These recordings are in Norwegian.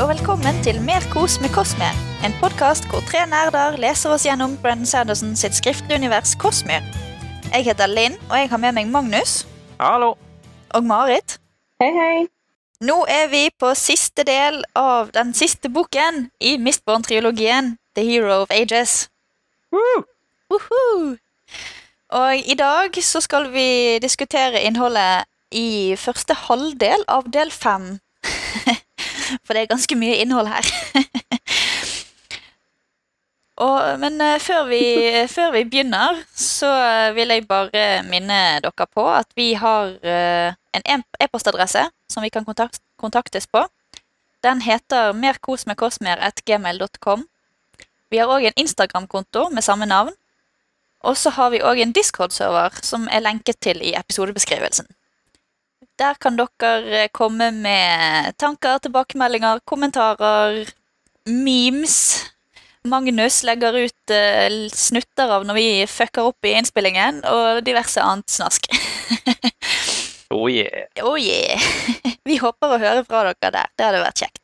og velkommen til Mer kos med Cosme, En podkast hvor tre nerder leser oss gjennom Brendan Sanderson sitt skriftlige univers Cosme. Jeg heter Linn, og jeg har med meg Magnus Hallo. og Marit. Hei, hei. Nå er vi på siste del av den siste boken i Mistborn-triologien, The Hero of Ages. Woo! Woohoo! Og i dag så skal vi diskutere innholdet i første halvdel av del fem. For det er ganske mye innhold her. Og, men eh, før vi, før vi begynner, så vil jeg bare minne dere på at vi har eh, en e- e-postadresse som vi kan kontakt, kontaktes på. Den heter merkosmedkosmer.gmail.com. Vi har òg en Instagram-konto med samme navn. Og så har vi òg en Discord-server som er lenket til i episodebeskrivelsen. Der kan dere komme med tanker, tilbakemeldinger, kommentarer, memes. Magnus legger ut eh, snutter av når vi fucker opp i innspillingen, og diverse annet snask. Oh yeah. oh yeah! Vi håper å høre fra dere der. Det hadde vært kjekt.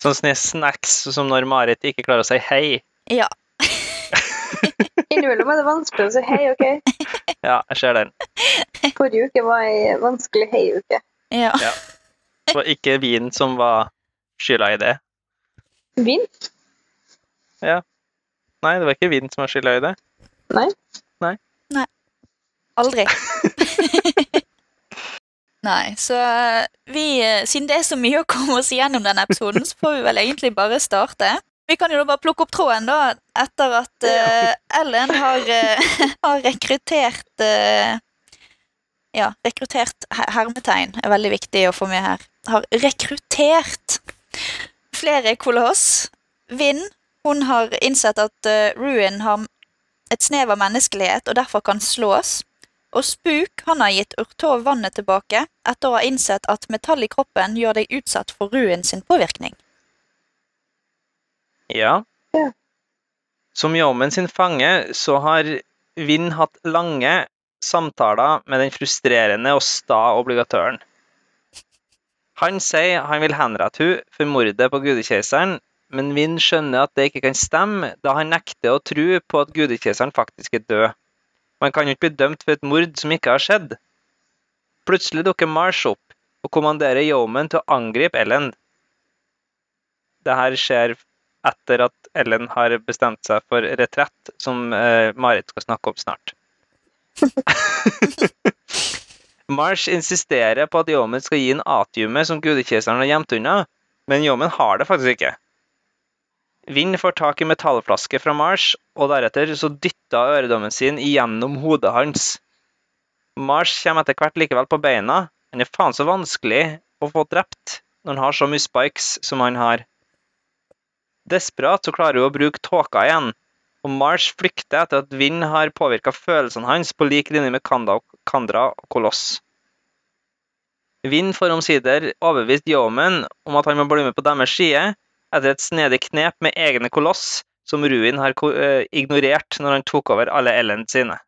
Sånne snacks som når Marit ikke klarer å si hei. Ja. Innimellom er det vanskelig å si hei, OK? Ja, jeg ser den. Forrige uke var ei vanskelig hei-uke. ja. Det var ikke vin som var skylda i det. Vin? Ja. Nei, det var ikke vin som var skylda i det. Nei. Nei. Nei. Aldri. Nei, så eh, vi, eh, siden det er så mye å komme oss igjennom denne episoden, så får vi vel egentlig bare starte. Vi kan jo da bare plukke opp tråden, da, etter at uh, Ellen har, uh, har rekruttert uh, Ja, rekruttert hermetegn er veldig viktig å få med her. Har rekruttert flere koloss. Vinn, hun har innsett at Ruin har et snev av menneskelighet og derfor kan slås. Og Spook han har gitt Urtov vannet tilbake etter å ha innsett at metall i kroppen gjør deg utsatt for Ruin sin påvirkning. Ja. Som Yeoman sin fange så har Vinn hatt lange samtaler med den frustrerende og sta obligatøren. Han sier han vil henrette hun for mordet på gudekeiseren, men Vinn skjønner at det ikke kan stemme, da han nekter å tro på at gudekeiseren faktisk er død. Man kan jo ikke bli dømt for et mord som ikke har skjedd. Plutselig dukker Marsh opp og kommanderer Yeoman til å angripe Ellen. Det her skjer etter at Ellen har bestemt seg for retrett, som eh, Marit skal snakke om snart. Marsh insisterer på at Yomen skal gi en atiumet som gudekjeseren har gjemt unna, men Yomen har det faktisk ikke. Vind får tak i metallflaske fra Marsh, og deretter så dytter øredommen sin gjennom hodet hans. Marsh kommer etter hvert likevel på beina. Han er faen så vanskelig å få drept når han har så mye spikes som han har. Desperat så klarer hun å bruke tåka igjen, og Marsh flykter etter at vind har påvirka følelsene hans på lik linje med Kanda og Kandra og Koloss. Vind får omsider overbevist Yeoman om at han må bli med på deres side, etter et snedig knep med egne koloss som Ruin har eh, ignorert når han tok over alle Ellen sine.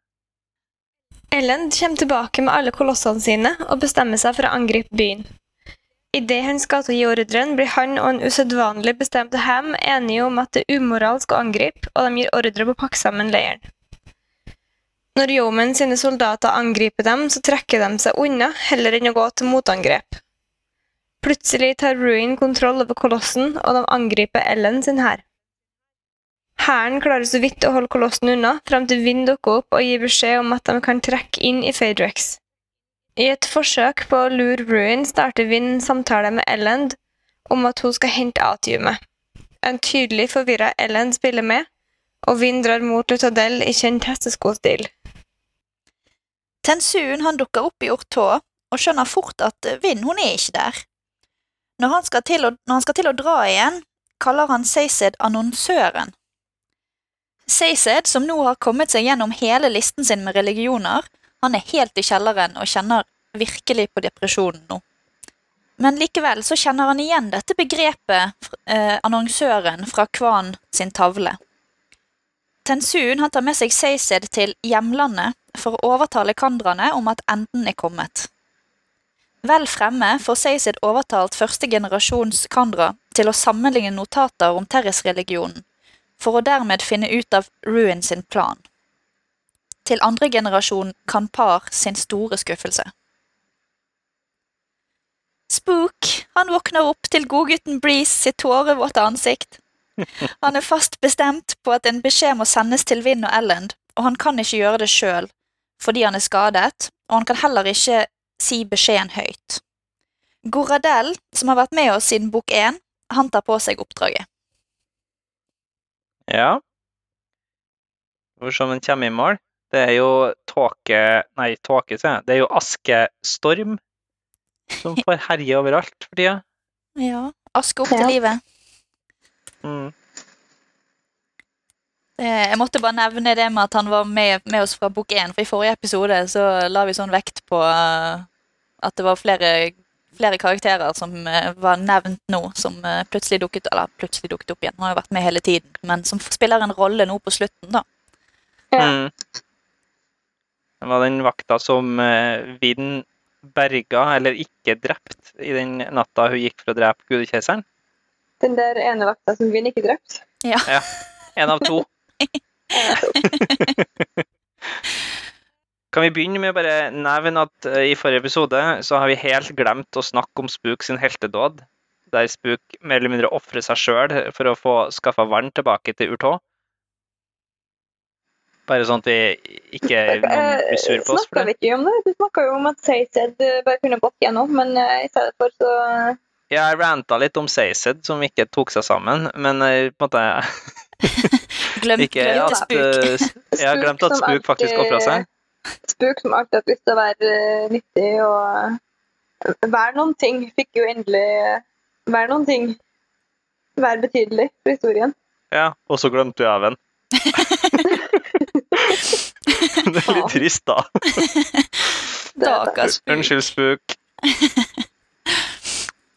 Ellen kommer tilbake med alle kolossene sine og bestemmer seg for å angripe byen. Idet han skal til å gi ordren, blir han og en usedvanlig bestemt Ham enige om at det er umoralsk å angripe, og de gir ordre på å pakke sammen leiren. Når Yeoman sine soldater angriper dem, så trekker de seg unna heller enn å gå til motangrep. Plutselig tar Ruin kontroll over kolossen, og de angriper Ellen sin hær. Hæren klarer så vidt å holde kolossen unna, frem til Vind dukker opp og gir beskjed om at de kan trekke inn i Phaedrex. I et forsøk på å lure Ruin starter Vind samtale med Elend om at hun skal hente atiumet. En tydelig forvirra Elend spiller med, og Vind drar mot Lutadel i kjent hesteskostil. Tensuen han dukker opp i Ortå og skjønner fort at Vinn hun er ikke der. Når han skal til å, skal til å dra igjen, kaller han Seised annonsøren. Seised, som nå har kommet seg gjennom hele listen sin med religioner, han er helt i kjelleren og kjenner virkelig på depresjonen nå. Men likevel så kjenner han igjen dette begrepet, eh, annonsøren, fra Kvan sin tavle. Tensun han tar med seg Seised til hjemlandet for å overtale kandrane om at enden er kommet. Vel fremme får Seised overtalt første generasjons kandra til å sammenligne notater om Terris-religionen, for å dermed finne ut av Ruin sin plan. Til andre generasjon kan Par sin store skuffelse. Spook han våkner opp til godgutten Breeze sitt tårevåte ansikt. Han er fast bestemt på at en beskjed må sendes til Vinn og Elland, og han kan ikke gjøre det sjøl fordi han er skadet, og han kan heller ikke si beskjeden høyt. Goradel, som har vært med oss siden bok én, han tar på seg oppdraget. Ja. Hvor om den kommer i mål. Det er jo tåke Nei, tåke, sier jeg. Det er jo askestorm som får herje overalt for tida. Ja. Aske opp til livet. Mm. Eh, Jeg måtte bare nevne det med at han var med, med oss fra bok én, for i forrige episode så la vi sånn vekt på eh, at det var flere, flere karakterer som eh, var nevnt nå, som plutselig dukket, eller plutselig dukket opp igjen. Han har jo vært med hele tiden, men som spiller en rolle nå på slutten, da. Ja. Mm. Det var den vakta som eh, Vinn berga, eller ikke drept, i den natta hun gikk for å drepe gudekjeseren. Den der ene vakta som Vinn ikke drept? Ja. En av to. Kan vi begynne med å bare nevne at eh, i forrige episode så har vi helt glemt å snakke om Spook sin heltedåd, der Spook mer eller mindre ofrer seg sjøl for å få skaffa vann tilbake til Urtå. Bare sånn at vi ikke blir sur på oss for Snakka det. vi ikke om det? Du snakka jo om at Seised bare kunne gått gjennom, men eh, i stedet for så Ja, jeg ranta litt om Seised, som ikke tok seg sammen, men eh, på en måte Glemt, ikke at spuk. eh, Jeg har glemt at Spuk Spook faktisk ofra seg. Spook som alltid har lyst til å være eh, nyttig og eh, være noen ting, fikk jo endelig eh, være noen ting. Være betydelig for historien. Ja, og så glemte vi av en. det er litt trist, da. Stakkars spuk. Unnskyld, spuk.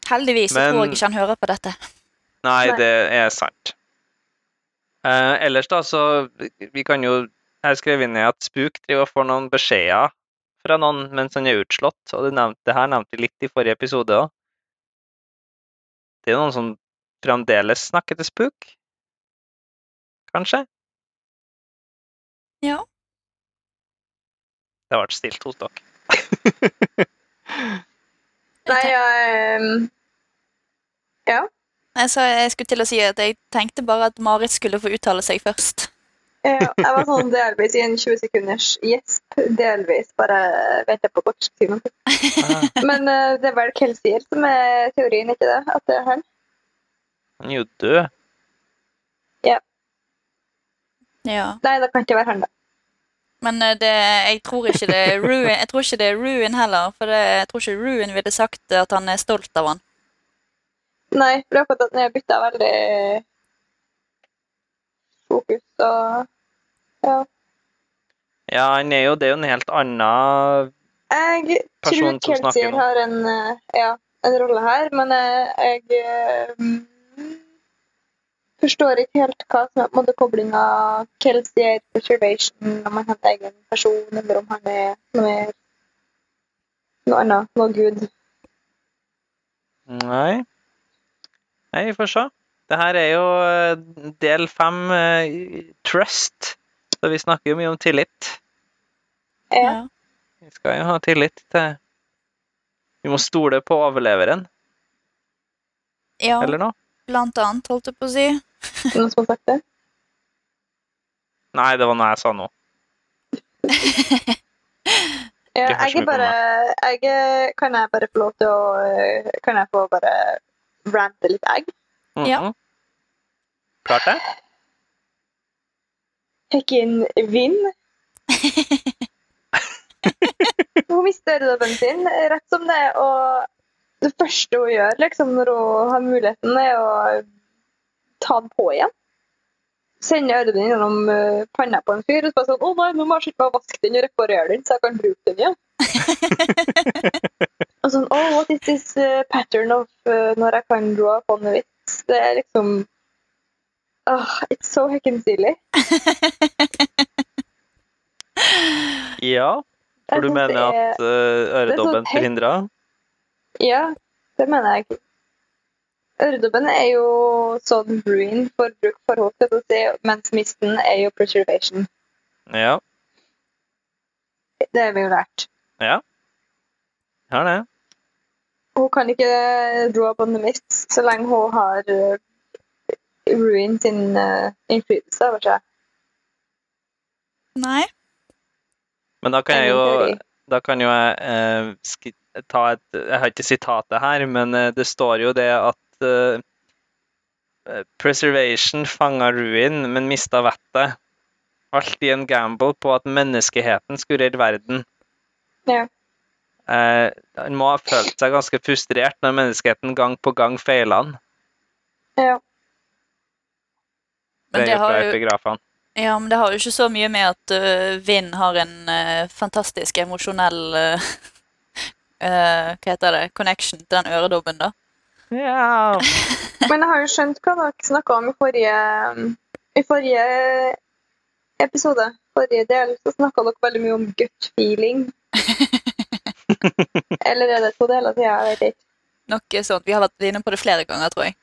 Heldigvis så Men- tror jeg ikke han hører på dette. Nei, det er sant. Uh, ellers, da, så Vi kan jo Jeg skrev inn i at Spook driver og får noen beskjeder fra noen mens han er utslått, og det, nevnte, det her nevnte vi litt i forrige episode òg. Det er noen som fremdeles snakker til Spook? Kanskje? Ja. Det vært stilt hos dere. Nei, jeg ehm, Ja. Jeg, jeg skulle til å si at jeg tenkte bare at Marit skulle få uttale seg først. ja, Jeg var sånn delvis i en 20 sekunders gjesp. Delvis bare venta på kortskriven. Ah, Men uh, det er vel Kelsier som er teorien, ikke det? At det er han? Han er jo død. Ja. Nei, det kan ikke være han, da. Men eh, det, jeg tror ikke det er Ruin Jeg tror ikke det er Ruin heller, for det, jeg tror ikke Ruin ville sagt at han er stolt av han. Nei, for det er akkurat at han har bytta veldig fokus og Ja. Ja, han er jo Det er jo en helt annen Jeg person som snakker Jeg tror Keltier har en, eh, ja, en rolle her, men jeg, jeg eh, mm, forstår ikke helt hva som er på en måte koblinga Kelsier preservation, om han henter egen person, eller om han er noe mer noe annet, noe gud. Nei. Nei, vi får se. Det her er jo eh, del fem eh, trust, så vi snakker jo mye om tillit. Ja. Vi skal jo ha tillit til Vi må stole på overleveren, Ja, eller noe? blant annet, holdt jeg på å si. Noen som har sagt det? Nei, det var noe jeg sa nå. Ja, jeg er bare jeg, Kan jeg bare få lov til å Kan jeg få bare rante litt egg? Ja. Mhm. Klart det? Hekken Vind. Hun mister jobben sin rett som det og det første hun gjør liksom, når hun har muligheten, er å ta den på igjen. Sende øredobben gjennom uh, panna på en fyr og så bare sånn 'Å nei, nå må jeg meg å vaske den og reparere den, så jeg kan bruke den igjen'. og sånn 'Oh, what is this uh, pattern of uh, når jeg kan draw upon vits? Det er liksom oh, It's so hekken silly. Ja. For du mener er- at uh, øredobben forhindrer er så teit. forhindra? Ja, det mener jeg. Øredobben er jo sånn ruin for bruk for si, mens misten er jo preservation. Ja, Det har vi jo lært. har det. Hun kan ikke draw upon the mist så lenge hun har eh, ruin sin eh, innflytelse over seg. Nei. Men da kan jeg jo. Da kan jo jeg eh, ta et Jeg har ikke sitatet her, men eh, det står jo det at eh, eh, Preservation fanga ruin, men mista vettet. Alltid en gamble på at menneskeheten skulle redde verden. Ja. Uh, han må ha følt seg ganske frustrert når menneskeheten gang på gang feila han. Ja. Men Det har jo. Ja, men det har jo ikke så mye med at uh, Vinn har en uh, fantastisk emosjonell uh, Hva heter det? Connection til den øredobben, da. Ja. Men jeg har jo skjønt hva dere snakka om i forrige, i forrige episode. Forrige del så snakka dere veldig mye om gut feeling. Eller er det to deler siden? Jeg vet ikke. Noe sånt. Vi har vært inne på det flere ganger, tror jeg.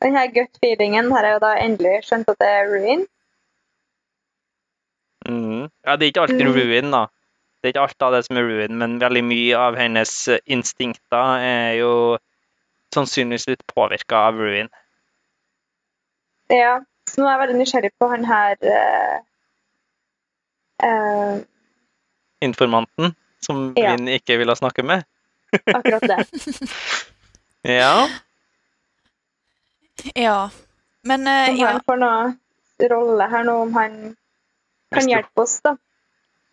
Den her gut feelingen har jeg jo da endelig skjønt at det er ruin. Mm. ja, det er ikke alltid Mm. ruin, da. Det er ikke alt av det som er ruin, men veldig mye av hennes eh, instinkter er jo sannsynligvis litt påvirka av ruin. Ja, så nå er jeg veldig nysgjerrig på han her uh, uh, Informanten, som Ja. Vin ikke ville snakke med. Akkurat det. Ja. Ja. Men uh, Om ja. han får noen rolle her nå, om han kan Mister... hjelpe oss, da.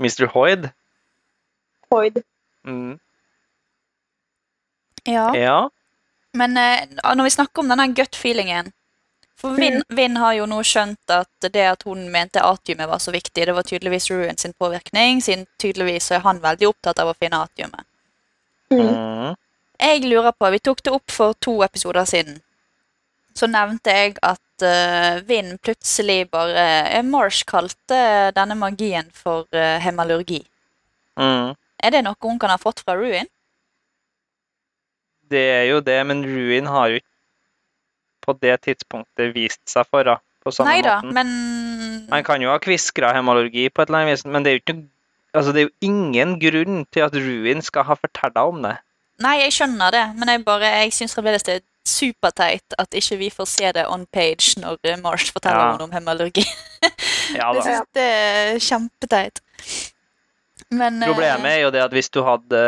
Mr. Hoyd. Hoyd. Mm. ja. Ja. Men eh, når vi snakker om denne gut feelingen For Vinn Vin har jo nå skjønt at det at hun mente atiumet var så viktig, det var tydeligvis Ruin sin påvirkning, siden tydeligvis er han veldig opptatt av å finne atiumet. Mm. Mm. Jeg lurer på, Vi tok det opp for to episoder siden. Så nevnte jeg at uh, Vinn plutselig bare eh, Marsh kalte denne magien for uh, hemalurgi. Mm. Er det noe hun kan ha fått fra Ruin? Det er jo det, men Ruin har jo ikke på det tidspunktet vist seg for henne på samme Nei da, måten. men Man kan jo ha kviskra hemologi på et eller annet vis, men det er jo ikke Altså, det er jo ingen grunn til at Ruin skal ha fortalt deg om det. Nei, jeg skjønner det, men jeg bare, jeg syns fremdeles det er superteit at ikke vi får se det on page når eh, Marsh forteller Ja. om hemologi. Ja Jeg da. syns det er kjempeteit. Men eh, Problemet er jo det at hvis du hadde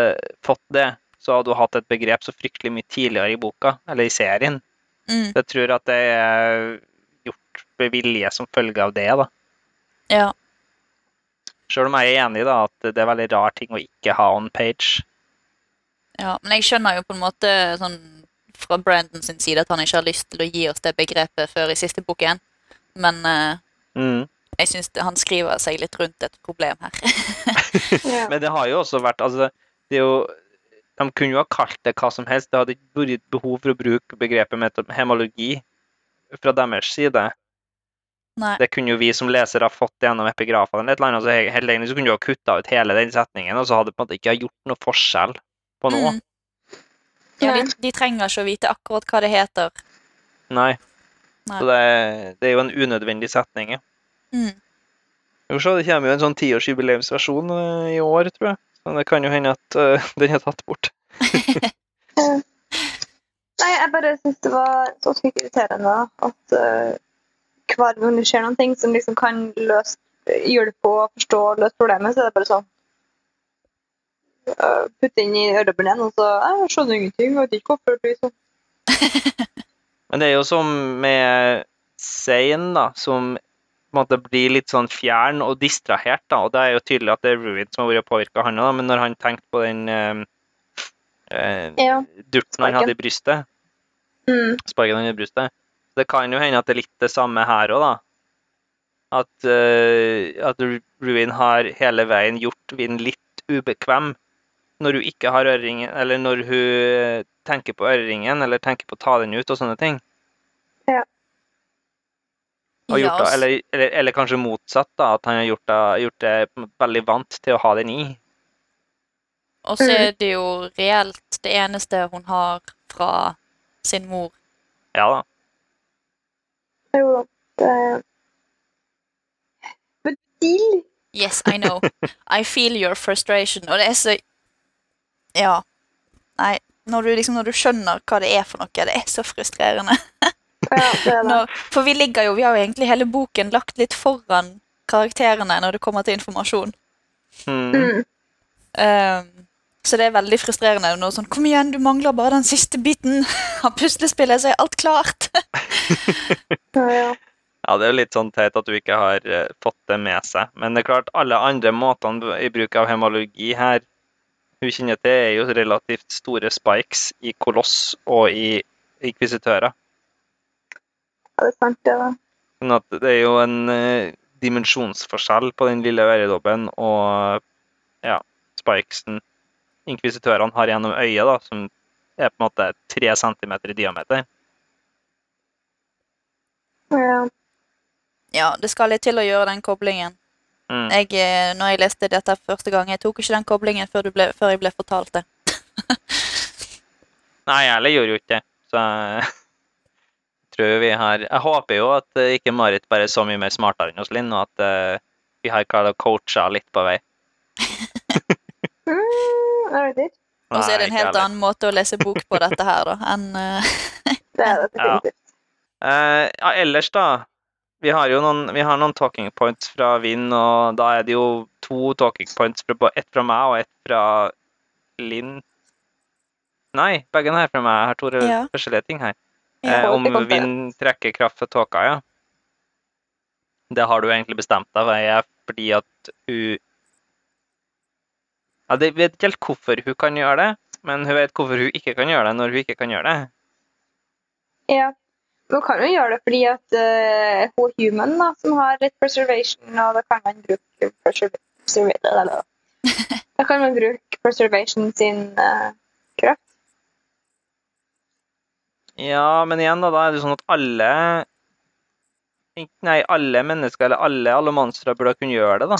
fått det, så hadde du hatt et begrep så fryktelig mye tidligere i boka, eller i serien. mm, Så jeg tror at det er gjort med vilje som følge av det, da. Ja. Sjøl om jeg er enig i at det er veldig rar ting å ikke ha on page. ja. Men jeg skjønner jo på en måte sånn fra Brandon sin side at han ikke har lyst til å gi oss det begrepet før i siste bok igjen. Men uh, Mm. Jeg syns han skriver seg litt rundt et problem her. Ja. Men det har jo også vært altså, det er jo, De kunne jo ha kalt det hva som helst. Det hadde ikke vært behov for å bruke begrepet hemologi fra deres side. Nei. Det kunne jo vi som lesere ha fått gjennom epigrafene. eller annet, så Helt egentlig så kunne du ha kutta ut hele den setningen, og så hadde det på en måte ikke gjort noe forskjell på noe. Mm. Ja, de, de trenger ikke å vite akkurat hva det heter. Nei. Nei. Så det, det er jo en unødvendig setning. ja. Mm. Så det kommer jo en sånn tiårsjubileumsversjon eh, i år, tror jeg. Men det kan jo hende at uh, den er tatt bort. Nei, jeg bare syns det var så sykt irriterende at uh, hver gang det skjer noen ting som liksom kan løse, hjelpe å forstå og løse problemet, så er det bare sånn uh, Putte inn i øredobben igjen, og så Jeg skjønner ingenting, jeg vet ikke hvorfor det blir sånn. Men det er jo som med Zain, da, som måte blir litt sånn fjern og distrahert, da. Og det er jo tydelig at det er Ruin som har vært påvirka han, da. Men når han tenkte på den eh, eh, Ja. durten han hadde i brystet, Mm. sparken han i brystet, det kan jo hende at det er litt det samme her òg, da. At, eh, at Ruin har hele veien gjort Vin litt ubekvem når hun ikke har øreringen, eller når hun tenker på øreringen, eller tenker på å ta den ut og sånne ting. Og Ja, gjort det, altså. eller, eller, eller kanskje motsatt, da, at han har gjort det, gjort det veldig vant til å ha den i. Og så er det jo reelt det eneste hun har fra sin mor. Ja da. Jo da. Det But still Yes, I know. I feel your frustration. Og det er så Ja. Nei, når du, liksom, når du skjønner hva det er for noe, det er så frustrerende. Ja, det det. Når, for vi ligger jo, vi har jo egentlig hele boken lagt litt foran karakterene når det kommer til informasjon. Mm. Ehm, så det er veldig frustrerende Nå, sånn Kom igjen, du mangler bare den siste biten av puslespillet, så er alt klart. Ja, ja. Ja, det er jo litt sånn teit at du ikke har uh, fått det med seg. Men det er klart, alle andre måtene i bruk av hemologi her hun kjenner til, er jo relativt store spikes i koloss og i inkvisitører. Ja, det er sant, det. da. Sånn at det er jo en eh, dimensjonsforskjell på den lille øredobben og ja, spikesen inkvisitørene har gjennom øyet, da, som er på en måte tre centimeter i diameter. Ja. Ja, det skal litt til å gjøre den koblingen. Mm. Jeg, eh, når jeg leste dette første gang, jeg tok ikke den koblingen før, du ble, før jeg ble fortalt det. Nei, jeg heller gjorde jo ikke det. Så tror vi har Jeg håper jo at eh, ikke Marit bare er så mye mer smartere enn oss, Linn, og at eh, vi har klart å coache litt på vei. Mm, jeg vet ikke. Og så er det en helt annen måte å lese bok på dette her, da, enn eh, Det er det Ja. definitivt. Eh, ja, ellers, da. Vi har jo noen, vi har noen talking points fra Vinn, og da er det jo to talking points. Ett fra meg og ett fra Linn. Nei, begge er fra meg. Jeg har to Ja. forskjellige ting her. Ja, eh, om det vind trekker kraft fra tåka, ja. Det har du egentlig bestemt deg for, fordi at hun ja, Jeg vet ikke helt hvorfor hun kan gjøre det, men hun vet hvorfor hun ikke kan gjøre det når hun ikke kan gjøre det. Ja. hun kan jo gjøre det fordi at uh, hun er human, da, som har litt preservation, og da kan man bruke preservation eller, Da kan man bruke preservation sin uh, kraft. Ja, men igjen, da, da er det sånn at alle Nei, alle mennesker, eller alle alle monstre burde kunne gjøre det, da.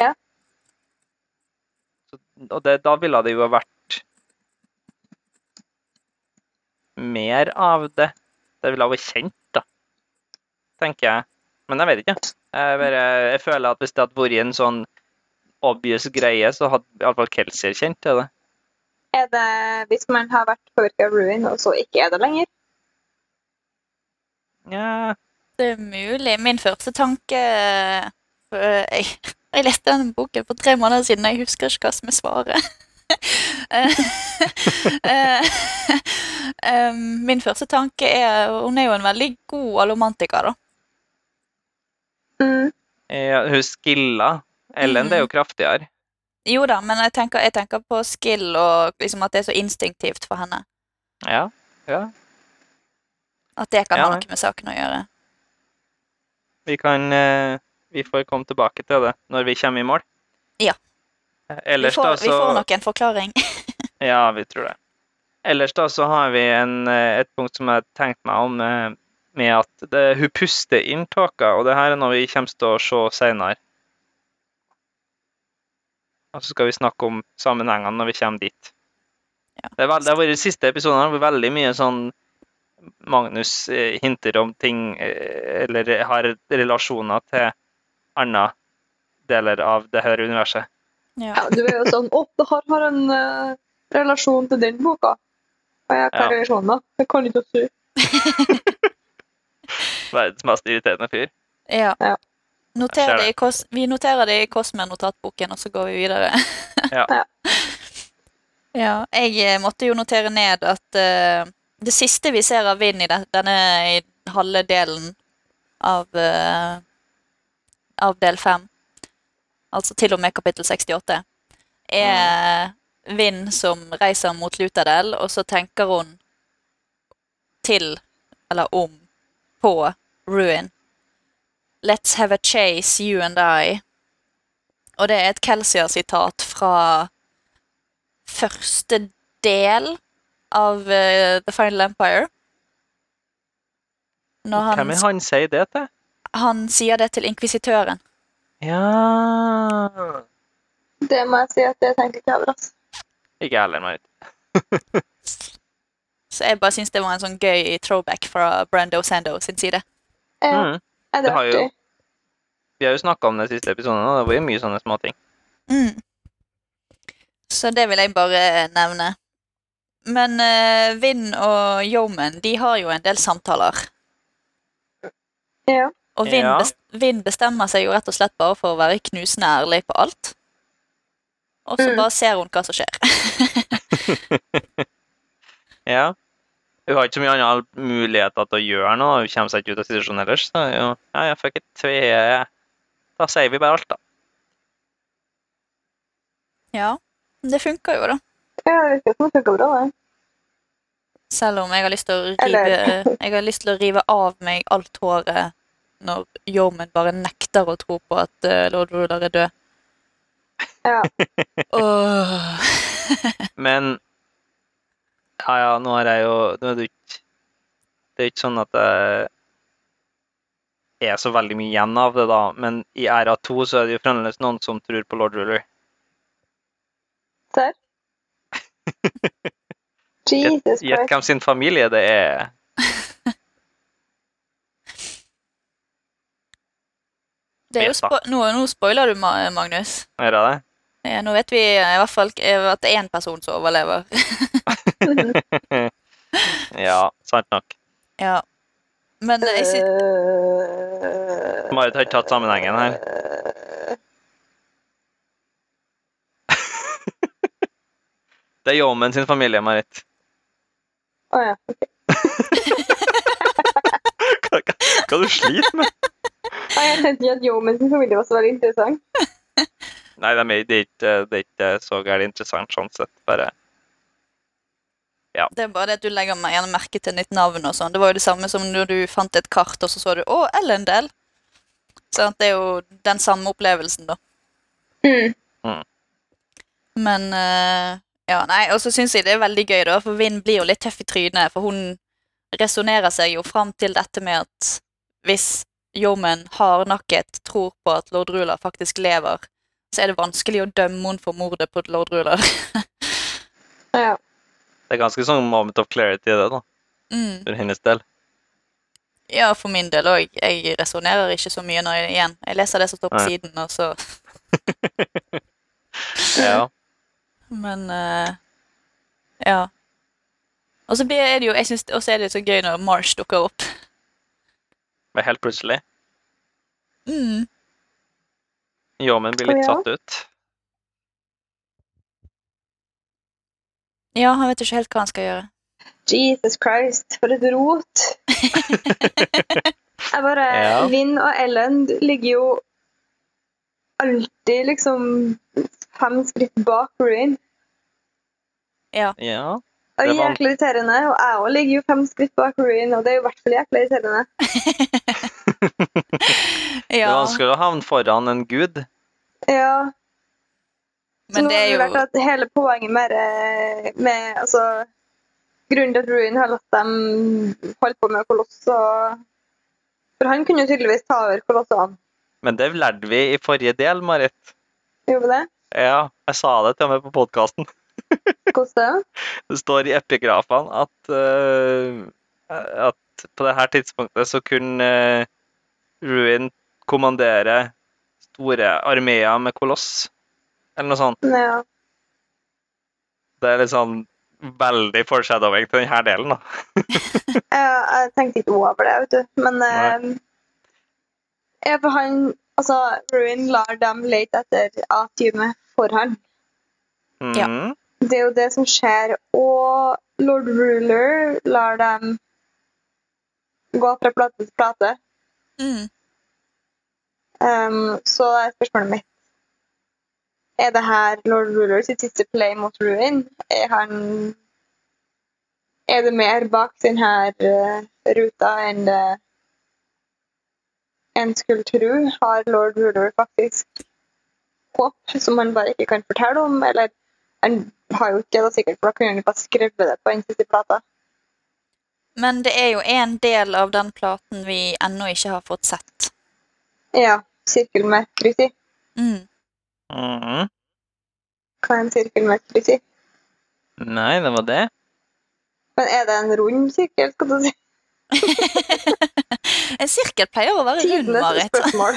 Ja. Så, og det, da ville det jo ha vært mer av det. Det ville ha vært kjent, da. Tenker jeg. Men jeg vet ikke. Jeg, bare, jeg føler at hvis det hadde vært en sånn obvious greie, så hadde iallfall Kelsier kjent til det. Er det hvis man har vært påvirka av ruin, og så ikke er det lenger? Ja, det er mulig. Min første tanke jeg, jeg leste denne boken for tre måneder siden, og jeg husker ikke hva som er svaret. Eh, eh, eh, Min første tanke er Hun er jo en veldig god alomantiker, da. Mm. ja hun skilla. Ellen, det er jo kraftigere. Jo da, men jeg tenker, jeg tenker på skill og liksom at det er så instinktivt for henne. Ja. ja. At det kan Ja, ha noe med saken å gjøre. Vi kan eh, Vi får komme tilbake til det når vi kommer i mål. Ja. Ellers, Vi får, da, vi får nok en forklaring. Ja, vi tror det. Ellers da så har vi en, eh, et punkt som jeg tenkte meg om, eh, med at det, hun puster inn tåka, og det her er noe vi kommer til å se senere. Og så skal vi snakke om sammenhengene når vi kommer dit. Ja. Det, er veld, det har vært de siste episodene har vært veldig mye sånn Magnus eh, hinter om ting, eh, eller har relasjoner til andre deler av det her universet. Ja. Ja, du er jo sånn Å, det har, har en uh, relasjon til den boka. Og jeg hva Ja. er relasjonen, da? Jeg kan ikke tro. Verdens mest irriterende fyr. Ja. Ja. Noter det i kos vi noterer det i Cosme-notatboken, og så går vi videre. Ja. Ja. Jeg eh, måtte jo notere ned at uh, det siste vi ser av Vinn i de- denne i halve delen av, uh, av del fem, altså til og med kapittel 68, er Vinn som reiser mot Lutadel, og så tenker hun til, eller om, på Ruin. Let's have a chase, you and I. Og det er et Kelsier-sitat fra første del av uh, The Final Empire. Når han, Hvem er han sier det til? han sier det til inkvisitøren. Ja Det må jeg si at det tenker ikke over. Altså. Ikke jeg heller, Marit. Så jeg bare syns det var en sånn gøy throwback fra Brando Sando sin side. Ja, Mm. Er det Det artig? Vi har jo snakka om det i siste episoden, og det var jo mye sånne småting. Mm. Så det vil jeg bare nevne. Men uh, Vinn og Yoman de har jo en del samtaler. Ja. Og Vinn, Ja. best bestemmer seg jo rett og slett bare for å være knusende ærlig på alt. Og så Mm. bare ser hun hva som skjer. Ja. Hun har ikke så mye andre muligheter til å gjøre noe. Hun kommer seg ikke ut av situasjonen ellers. Så jo, ja, ja, fuck it. Vi, da sier vi bare alt, da. ja, det funker jo, da. Ja, det virker som det funker bra, det. Selv om jeg har lyst til å rive, Eller- jeg har lyst til å rive av meg alt håret når Yeoman bare nekter å tro på at eh, Lord Ruler er død. Ja. oh. Men Ja, ja, nå har jeg jo Nå er det jo ikke Det er ikke sånn at det er så veldig mye igjen av det, da. Men i æra to så er det jo fremdeles noen som tror på Lord Ruler. Serr? Jesus Gjett Christ. hvem sin familie det er. Det er jo spo nå, nå spoiler du, Magnus. Er det det? Ja, nå vet vi i hvert fall eh, at det er én person som overlever. Ja, sant nok. ja. Men eh, jeg Øh, Marit har ikke tatt sammenhengen her. Det er Yeoman sin familie, Marit. Å ja. ok. Hva, hva, hva du sliter med? Nei, Jeg tenkte ikke at Yeoman sin familie var så veldig interessant. Nei, det, er ikke, det er ikke så gærent interessant sånn sett. Bare Det er bare det at du legger meg gjerne merke til nytt navn og sånn. Det var jo det samme som når du fant et kart, og så så du 'Å, Ellendel'. Så det er jo den samme opplevelsen, da. Mm. Men uh, Ja, nei, og så syns jeg det er veldig gøy, da, for Vinn blir jo litt tøff i trynet, for hun resonnerer seg jo fram til dette med at hvis Yeoman hardnakket tror på at lord Ruler faktisk lever, så er det vanskelig å dømme henne for mordet på lord Ruler. Ja. Det er ganske sånn moment of clarity, det, da. mm. For hennes del. Ja, for min del òg. Jeg resonnerer ikke så mye når jeg igjen. Jeg leser det som står på Nei. siden, og så Ja. Men uh, ja. Og så er det jo Jeg synes, også er det så gøy når Marsh dukker opp. Men helt plutselig. Mm. Ljåmen blir litt satt ut. Ja, han vet ikke helt hva han skal gjøre. Jesus Christ, for et rot. Jeg bare Ja. Vinn og Ellen ligger jo alltid liksom fem skritt bak Ruin. Ja. Ja. Og Det var- jækla irriterende. Og jeg òg ligger jo fem skritt bak Ruin, og det er jo i hvert fall jækla irriterende. Det er vanskelig å havne foran en gud. Ja, Men det er jo vært at hele poenget med, med altså, Grunnen til at Ruin har latt dem holde på med koloss og For han kunne tydeligvis ta over kolossene. Men det lærte vi i forrige del, Marit. Gjorde vi det? Ja, jeg sa det til og med på podkasten. Hvordan? Det står i epigrafene at, uh, at på det her tidspunktet så kunne eh, Ruin kommandere store armeer med koloss, eller noe sånt. Ja. Det er litt sånn veldig foreshadowing til denne delen, da. Jeg, jeg tenkte ikke over det, vet du. Men eh, ja, for han Altså, Ruin lar dem lete etter atiumet for han. Ja. Mhm. Det er jo det som skjer. Og lord Ruler lar dem gå fra plate til plate. mm. Um, så er spørsmålet mitt Er det her lord Ruler sitt siste play mot Ruin? Er han Er det mer bak denne uh, ruta enn det en skulle tro? Har lord Ruler faktisk håp som han bare ikke kan fortelle om? Eller han har jo ikke det, da, sikkert, for da kunne han jo bare skrevet det på den siste plata. Men det er jo en del av den platen vi ennå ikke har fått sett. Ja. Sirkel Mercury si. Mm. Mhm. Hva er en sirkel Mercury si? Nei, det var det. Men er det en rund sirkel, skal du si? En sirkel pleier å være rund, Marit. spørsmål.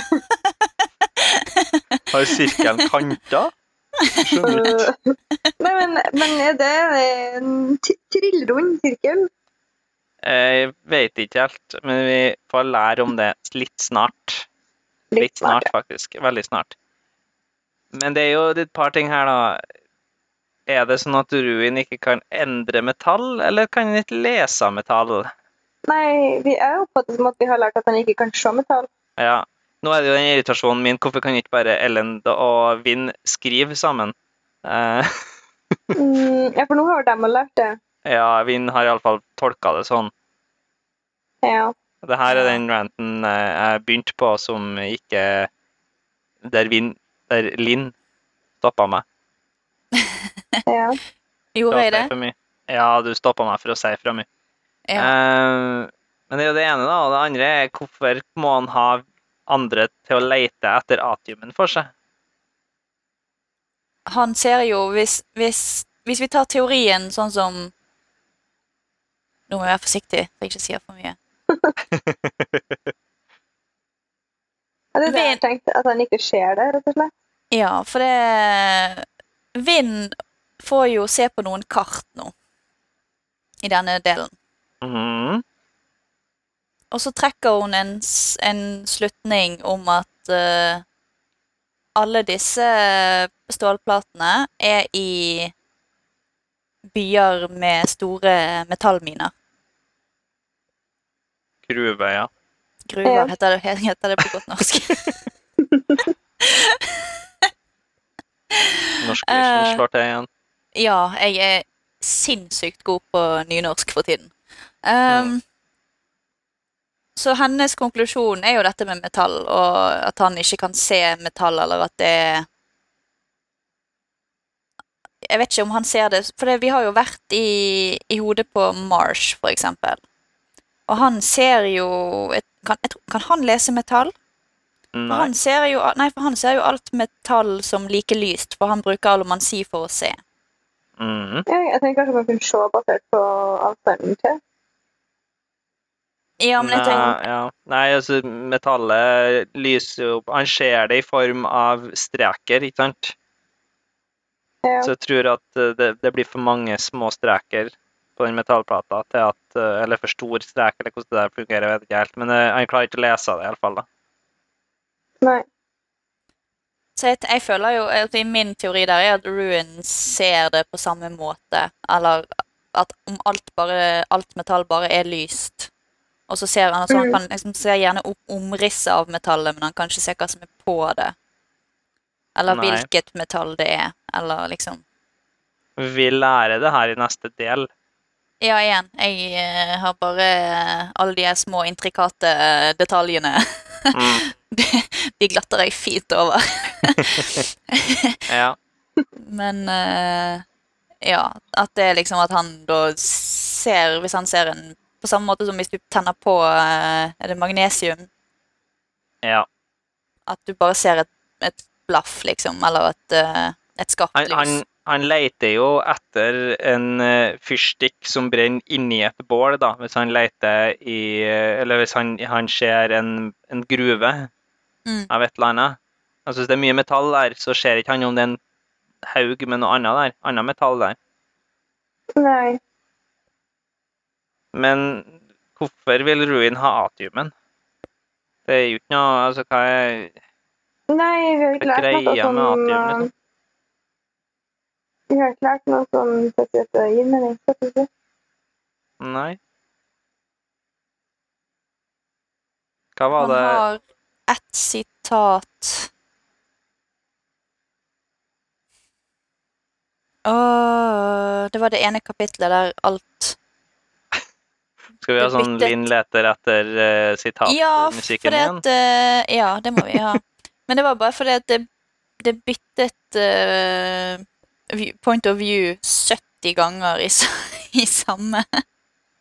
Har sirkelen kanter? Nei, men, men er det en trillrund sirkel? Jeg vet ikke helt, men vi får lære om det litt snart. Litt snart, faktisk. Veldig snart. Men det er jo et par ting her, da. Er det sånn at Ruin ikke kan endre metall, eller kan den ikke lese metall? Nei, vi er jo på det som at vi har lært at han ikke kan se metall. Ja. Nå er det jo den irritasjonen min. Hvorfor kan ikke bare Ellen og Vinn skrive sammen? Eh, Mm, ja, for nå har de lært det. ja, Vinn har iallfall tolka det sånn. Ja. Det her er den ranten eh, jeg begynte på, som ikke Der, Vinn, der Linn stoppa meg. ja. Gjorde jeg det? Ja, du stoppa meg for å si fra mye. Ja. Uh, men det er jo det ene, da. Og det andre er hvorfor må han ha andre til å lete etter atiumen for seg? Han ser jo hvis, hvis, hvis vi tar teorien sånn som Nå må jeg være forsiktig så jeg ikke sier for mye. Ja, Det er det jeg tenkte, at han ikke ser det, rett og slett. Ja, for det Vind får jo se på noen kart nå. I denne delen. Mm. Og så trekker hun en, en slutning om at uh, alle disse stålplatene er i byer med store metallminer. Gruve, ja. Gruver Ja. heter, det, heter det på godt norsk. Norskkursen Eh, slår til igjen. ja, jeg er sinnssykt god på nynorsk for tiden. Um, Så hennes konklusjon er jo dette med metall, og at han ikke kan se metall, eller at det er Jeg vet ikke om han ser det, for det, vi har jo vært i, i hodet på Marsh, for eksempel. Og han ser jo et, kan, jeg tror, kan han lese metall? For Nei. han, ser jo, nei, for han ser jo alt metall som like lyst, for han bruker alomansi for å se. Mhm. Ja, jeg tenker kanskje man kunne se basert på avstanden til. Ja, men jeg tenker Nei, ja. Nei, altså, metallet lyser jo opp Han ser det i form av streker, ikke sant? Ja. Så jeg tror at eh, det, det blir for mange små streker på den metallplata til at Eller for stor strek, eller hvordan det der fungerer, jeg vet ikke helt. Men eh, han klarer ikke å lese det, iallfall. Nei. Så jeg, jeg føler jo at i min teori der er at Ruin ser det på samme måte. Eller at om alt, bare, alt metall bare er lyst. Og så ser han altså, Han Mm. kan liksom se gjerne opp omrisset av metallet, men han kan ikke se hva som er på det. Eller Nei. hvilket metall det er. Eller liksom Vi lærer det her i neste del. Ja, igjen. Jeg eh, har bare eh, alle de små intrikate eh, detaljene. Mm. de, de glatter jeg fint over. Ja. Men ja, at det er liksom at han da ser Hvis han ser en På samme måte som hvis du tenner på Er det magnesium? ja. At du bare ser et, et blaff, liksom, eller et, et skarpt Han, han, lys. Han leter jo etter en eh, fyrstikk som brenner inni et bål, da, hvis han leter i eh, Eller hvis han, han ser en, en gruve Mm. av et eller annet. Altså Hvis det er mye metall der, så ser ikke han om det er en haug med noe annet der. Annet metall der. Nei. Men hvorfor vil Ruin ha atiumen? Det er jo ikke noe Altså, hva er Nei, vi har ikke lært noe om sånn liksom? Vi har ikke lært noe sånn setter å gi mening. skal jeg si. Nei. Hva var det har ett sitat Åh, det var det ene kapitlet der alt Skal vi ha sånn Linn leter etter uh, sitat Ja, i musikken igjen? at eh, Ja, det må vi ha. Men det var bare fordi at det, det byttet eh, view- point of view 70 ganger i, i samme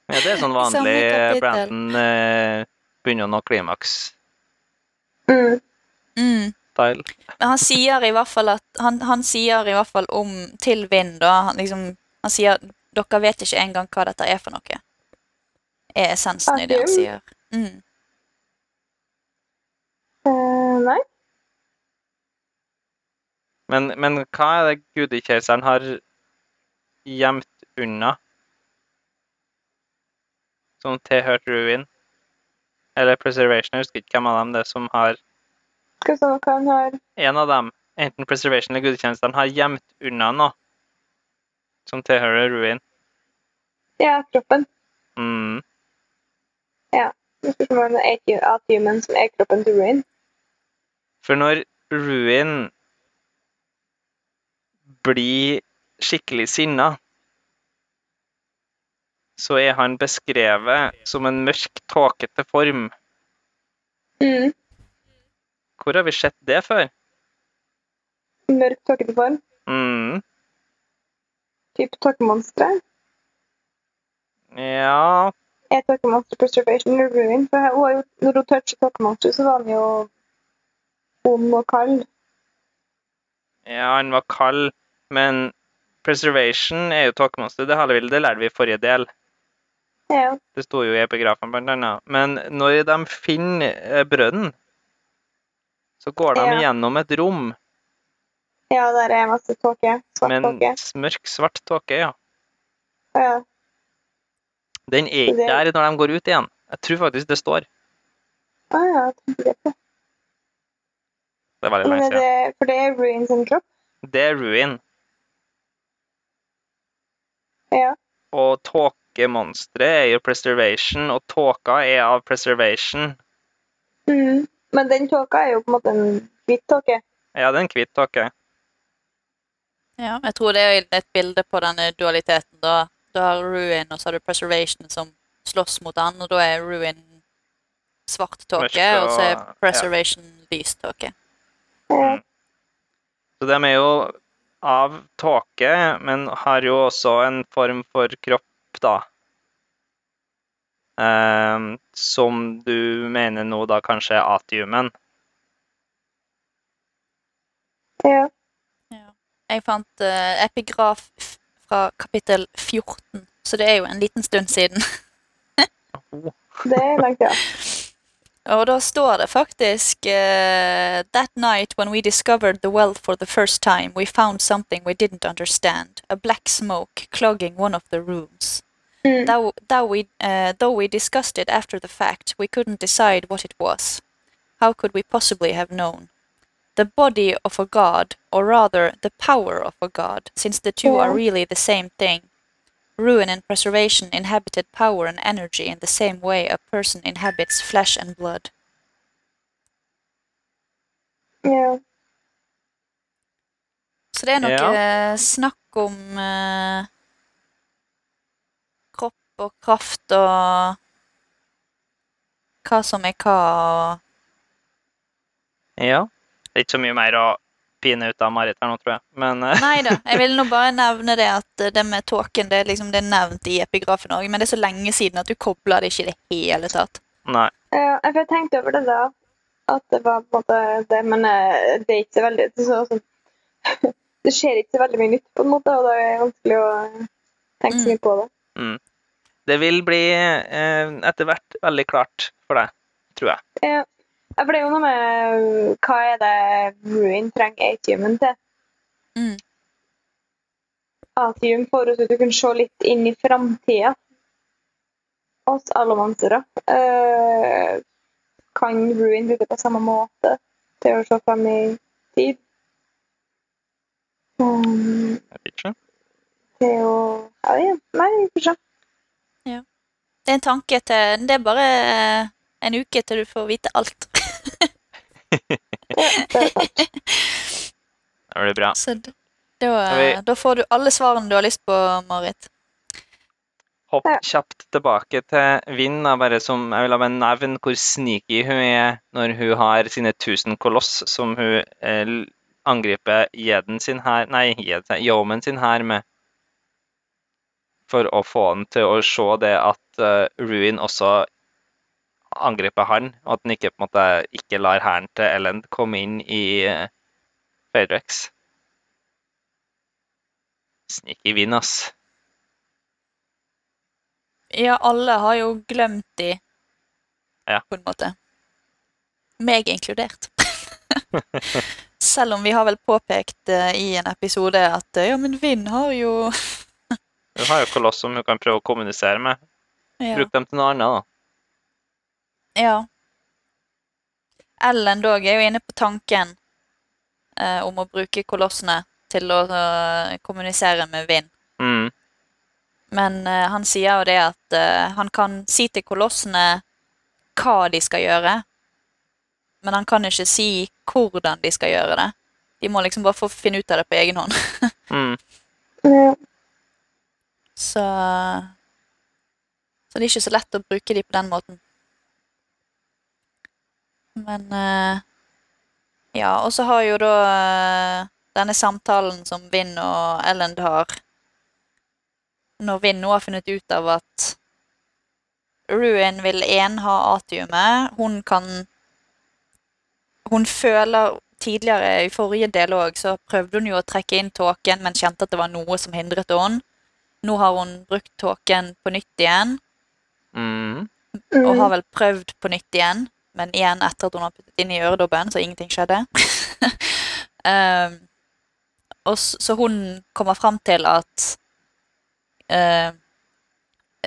Ja, det er sånn vanlig Branton. Brandon eh, begynner å nå klimaks. Mm. mm. Men han sier i hvert fall at Han, han sier i hvert fall om til Vind, da han, liksom, han sier dere vet ikke engang hva dette er for noe. Er essensen i det han sier. Mm. Uh, nei. Men, men hva er det gudekejseren har gjemt unna? Som tilhørte Ruin? Eller Preservation, jeg husker ikke hvem av dem det er som har Skal vi se hva han har En av dem, enten Preservation eller gudetjenesten, har gjemt unna noe som tilhører Ruin. Ja, kroppen. Mm. Det spørs om det er atiumen som er kroppen til Ruin. For når Ruin blir skikkelig sinna, så er han beskrevet som en mørk, tåkete form. Mm. Hvor har vi sett det før? Mørk, tåkete form. Mm. Typ tåkemonstre. Ja Er tåkemonstre preservation or ruin? For hun når hun toucher tåkemonstre, så var han jo ond og kald. Ja, han var kald, men preservation er jo tåkemonster. Det, det lærte vi i forrige del. Ja. Det sto jo i epigrafen, blant annet. Men når de finner eh, brønnen, så går de Ja. gjennom et rom ja, der er masse tåke. Svart Men tåke. Mørk, svart tåke. ja. Ja. Den er ikke der når de går ut igjen. Jeg tror faktisk det står. Ah, ja, jeg det. Det er veldig lenge siden. for det er ruin sin kropp? Det er ruin. Ja. Og tåkemonsteret er jo preservation, og tåka er av preservation. Mm. Men den tåka er jo på en måte en hvit tåke. Ja, det er en hvit tåke. Ja, jeg tror det er et bilde på denne dualiteten. Da, da har Ruin og så har du Preservation som slåss mot han, og da er Ruin svart tåke, og så er Preservation Preservation lys tåke. Mm. Så de er jo av tåke, men har jo også en form for kropp, da. Um, som du mener nå da kanskje er atiumen. ja. Jeg fant uh, epigraf fra kapittel 14, så det er jo en liten stund siden. Det er langt, ja. Og da står det faktisk eh, That night when we discovered the well for the first time, we found something we didn't understand. A black smoke clogging one of the rooms. Mm. Though, though, we, uh, though we discussed it after the fact, we couldn't decide what it was. How could we possibly have known? The body of a god, or rather, the power of a god, since the two are really the same thing. Ruin and preservation inhabited power and energy in the same way a person inhabits flesh and blood. ja. Så det er noe Ja. eh, snakk om eh, kropp og kraft og hva som er hva og Ja. Det er ikke så mye mer å pine ut av Marit her nå, tror jeg. Men eh, Nei da, jeg vil nå bare nevne det at eh, det med tåken det liksom, det er nevnt i epigrafen òg, men det er så lenge siden at du kobler det ikke i det hele tatt. nei. Ja, for jeg tenkte over det da, at det var på en måte det, men eh, det er ikke så veldig det, så, sånn, det skjer ikke så veldig mye nytt, på en måte, og det er vanskelig å tenke så mye på det. Det vil bli eh, etter hvert veldig klart for deg, tror jeg. Ja, for det er jo noe med hva er det Ruin trenger atiumen til? Mm. Atium får oss til å kunne se litt inn i framtida. Oss allomansere. Uh, kan Ruin bruke det på samme måte til å se fram i tid? Um, Jeg vet ikke. til å Ja, ja. Nei, vi får se. Det er en tanke til Det er bare eh, en uke til du får vite alt. Det. Det blir bra. Så da, vi- da får du alle svarene du har lyst på, Marit. Hopp kjapt tilbake til Vind, da, bare som jeg vil ha med nevne hvor sneaky hun er når hun har sine tusen koloss som hun eh, angriper Jeden sin her Nei, Jed- sin her med. For å få han til å se det at uh, Ruin også angriper han, og at han ikke på en måte ikke lar hæren til Elend komme inn i uh, Faderex. Sneaky vinn, ass. Ja, alle har jo glemt de, Ja. på en måte. Meg inkludert. Selv om vi har vel påpekt uh, i en episode at uh, ja, men Vinn har jo Hun har jo koloss som hun kan prøve å kommunisere med. ja. Bruk dem til noe annet, da. Ja. Ellen dog er jo inne på tanken eh, om å bruke kolossene til å eh, kommunisere med vind. Mm. Men eh, han sier jo det at eh, han kan si til kolossene hva de skal gjøre, men han kan ikke si hvordan de skal gjøre det. De må liksom bare få finne ut av det på egen hånd. Mm. Så Så det er ikke så lett å bruke de på den måten. Men eh, Ja, og så har jo da eh, denne samtalen som Vinn og Ellend har Når Vinn nå har funnet ut av at Ruin vil én ha atiumet. Hun kan Hun føler Tidligere, i forrige del òg, så prøvde hun jo å trekke inn tåken, men kjente at det var noe som hindret henne. Nå har hun brukt tåken på nytt igjen, Mm. og har vel prøvd på nytt igjen, men igjen etter at hun har puttet inn i øredobben, så ingenting skjedde. um, og så, så hun kommer fram til at uh,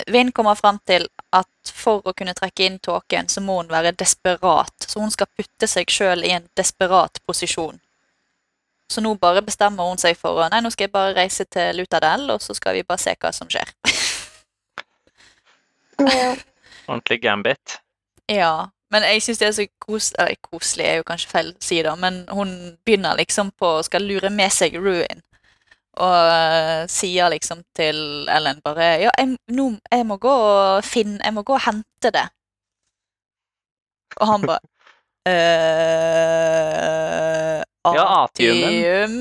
Vinn kommer fram til at for å kunne trekke inn tåken, så må hun være desperat. Så hun skal putte seg sjøl i en desperat posisjon. Så nå bare bestemmer hun seg for å Nei, nå skal jeg bare reise til Lutadel, og så skal vi bare se hva som skjer. Ordentlig gambit. Ja, men jeg syns det er så kos eller, koselig, er jo kanskje feil å si det, men hun begynner liksom på å skal lure med seg Ruin. Og eh, sier liksom til Ellen bare Ja, jeg, nå, jeg må gå og finne Jeg må gå og hente det. Og han bare eh, Ja, atiumen. Atium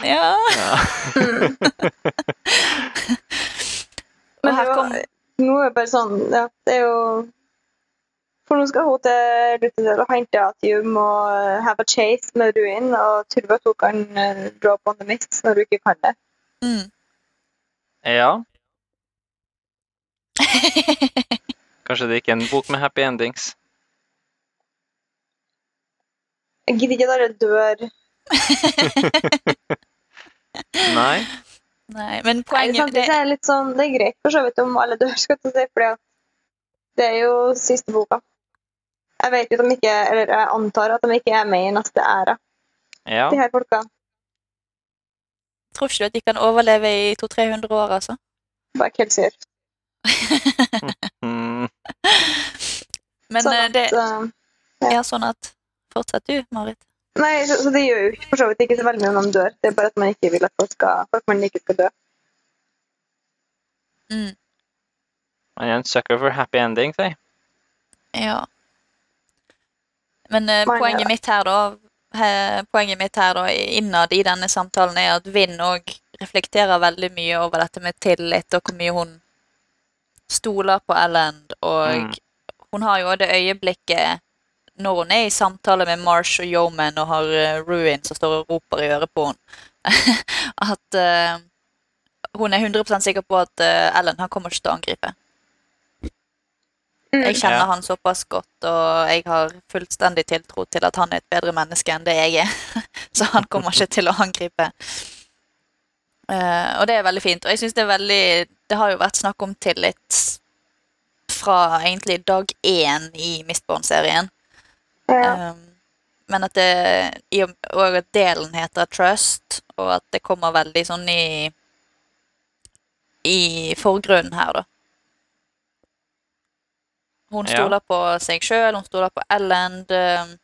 Ja. Ja. Og Men her kom nå er det bare sånn ja, Det er jo For nå skal hun til Lutherdal og hente Atium og eh, have a chase med Ruin, og tror at hun kan eh, drop on the mist når hun ikke kan det. mm. ja. Kanskje det ikke er en bok med happy endings. Jeg gidder ikke at alle dør. Nei. Nei, men poenget Nei, det, så er litt sånn, det er greit for så vidt om alle dør, skal jeg si, for det er jo siste boka. Jeg vet jo at de ikke, eller jeg antar at de ikke er med i neste æra, Ja. de her folka. Tror ikke du at de kan overleve i 200-300 år, altså? Bare ikke helt sikker. Men Sånn eh, at, det ja. er sånn at Fortsett du, Marit. Nei, så, så det gjør jo for så vidt ikke så veldig mye om de dør. Det er bare at man ikke vil at folk skal, folk man ikke skal dø. Mm. Man er en sucker for happy endings, jeg. Ja. Men eh, poenget mitt her, da he, Poenget mitt her da, innad i denne samtalen er at Vinn òg reflekterer veldig mye over dette med tillit, og hvor mye hun stoler på Ellen, og Mm. hun har jo det øyeblikket når hun er i samtale med Marsh og Yeoman og har eh, Ruin som står og roper i øret på henne, at uh, hun er 100% sikker på at uh, Ellen han kommer ikke til å angripe. Mm. Jeg kjenner Ja. han såpass godt, og jeg har fullstendig tiltro til at han er et bedre menneske enn det jeg er. Så han kommer ikke til å angripe. Eh, og det er veldig fint. Og jeg synes det er veldig Det har jo vært snakk om tillit fra egentlig dag én i Mistborn-serien. Ja. Um, men at det og at delen heter Trust, og at det kommer veldig sånn i i forgrunnen her, da. Hun Ja. stoler på seg sjøl, hun stoler på Elland. Um,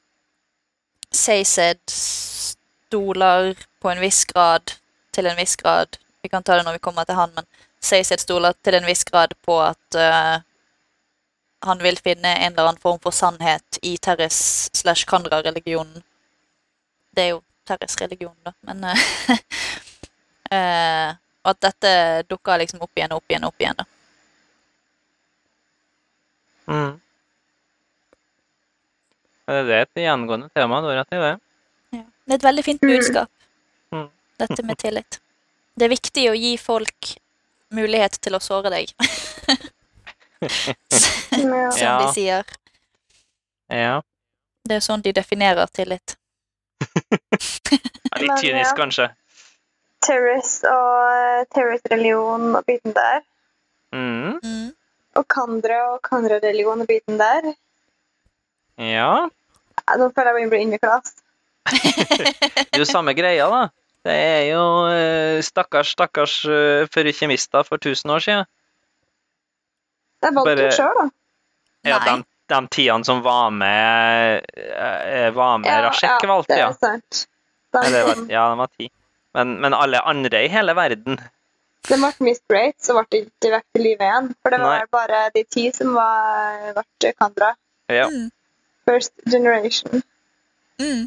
stoler på en viss grad, til en viss grad Vi kan ta det når vi kommer til han, men Saysed stoler til en viss grad på at uh, han vil finne en eller annen form for sannhet i Terres slash Kandra-religionen. Det er jo Terres religion, da, men uh, uh, at dette dukker liksom opp igjen og opp igjen og opp igjen, da. Mm. Det er et gjengående tema, du har rett i det. Ja. Det er et veldig fint budskap, Mm. dette med tillit. Det er viktig å gi folk mulighet til å såre deg. Som Ja. de sier. Ja. Det er sånn de definerer tillit. Ja, Litt kynisk, ja. kanskje. Terrorist og Terrace-religion og biten der. Mm. Og Kandra og Kandra-religion og biten der. Ja. Ja, Nå føler jeg meg blir innviklet. Det er jo samme greia, da. Det er jo eh, stakkars, stakkars uh, kjemister for 1000 år siden. Det valgte Bare- du sjøl, da. Ja, de, de tidene som var med eh, Var med Rashek, valgte, det ja. er sant. De, Ja, det var, ja, de var ti. Men, men alle andre i hele verden det ble misbrate, så ble det ikke vekk til live igjen. For det var Nei. bare de ti som var, ble Kandra. Ja. Mm. First generation. Mm.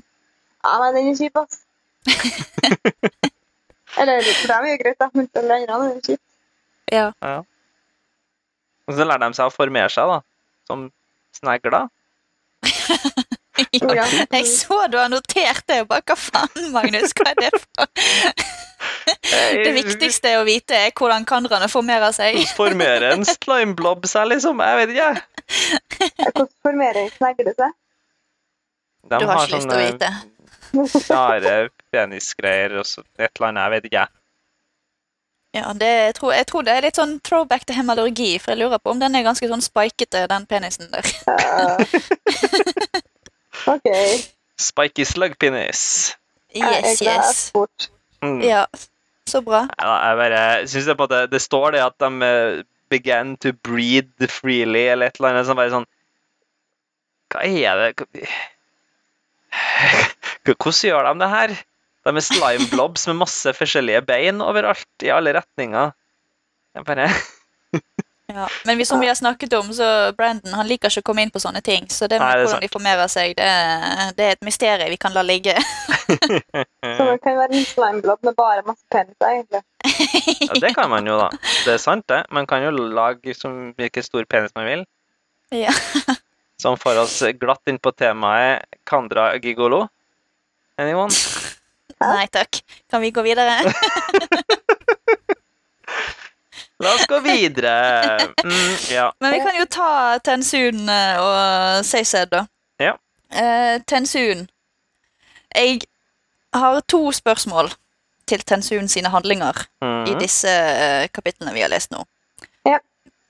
Ja, men den er kjip, ass. Eller for dem er jo greit, da, men for de andre er det kjipt. Ja. Og så lærer de seg å formere seg, da. Som snegler. ja. Ja. Jeg så du har notert det, og bare hva faen, Magnus? Hva er det for Det viktigste å vite er hvordan kanrene formerer seg. Formerer en slimeblob seg, liksom? Jeg vet ikke. Hvordan formerer snegle seg? De Du har har ikke lyst til å vite. rare penisgreier og så et eller annet, jeg vet ikke. Ja, det, jeg, tror, jeg tror det er litt sånn throwback til hemalurgi, for jeg lurer på om den er ganske sånn spikete, den penisen der. Uh, OK. Spiky slug penis. Yes, yes. Mm. Ja, så bra. Jeg bare synes det, på måte, det står det at de eh, began to breathe freely, eller et eller annet som bare sånn Hva er det Hvordan gjør de det her? De er slime blobs med masse forskjellige bein overalt, i alle retninger. Jeg bare Ja. Men vi, som vi har snakket om, så Brandon han liker ikke å komme inn på sånne ting. Så det med Nei, det hvordan de formerer seg, det, det er et mysterium vi kan la ligge. Så det kan være en slimeblob med bare masse penis, egentlig. Ja, det kan man jo, da. Det er sant, det. Man kan jo lage som hvilken stor penis man vil. Ja. Som får oss glatt inn på temaet Kandra gigolo. Anyone? Nei takk. Kan vi gå videre? La oss gå videre. Mm, ja. Men vi kan jo ta Tensun eh, og Seised, da. Ja. Eh, Tensun Jeg har to spørsmål til Tensun sine handlinger i Mhm. disse eh, kapitlene vi har lest nå. Ja.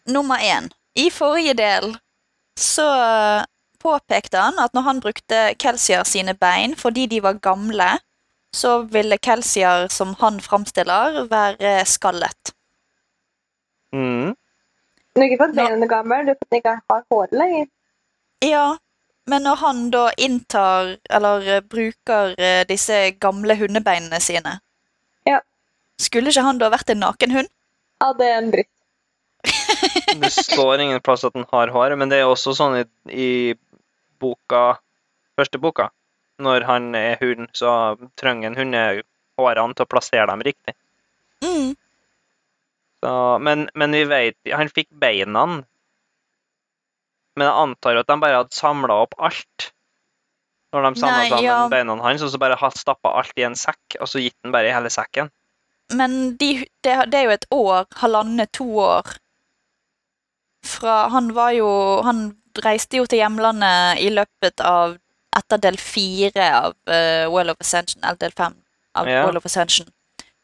Nummer én. I forrige del så påpekte han at når han brukte Kelsier sine bein fordi de var gamle, så ville Kelsier, som han framstiller, være skallet. Mhm. Du er ikke fått beina gamle, du kan ikke ha hår lenger. Ja, men når han da inntar, eller eh, bruker eh, disse gamle hundebeinene sine Ja. Skulle ikke han da vært en naken hund? Ja, det er en dritt. Det står ingen plass at han har hår, men det er også sånn i, i boka Første boka. Når han er hund, så trenger en hundehårene til å plassere dem riktig. Mm. Så, men, men vi vet Han fikk beina. Men jeg antar at de bare hadde samla opp alt. Når de samla sammen ja. beina hans, og så bare stappa alt i en sekk, og så gitt den bare i hele sekken. Men de, det, det er jo et år, halvannet, to år fra Han var jo Han reiste jo til hjemlandet i løpet av Etter del fire av uh, World of Ascension, eller del fem av Ja. World of Ascension.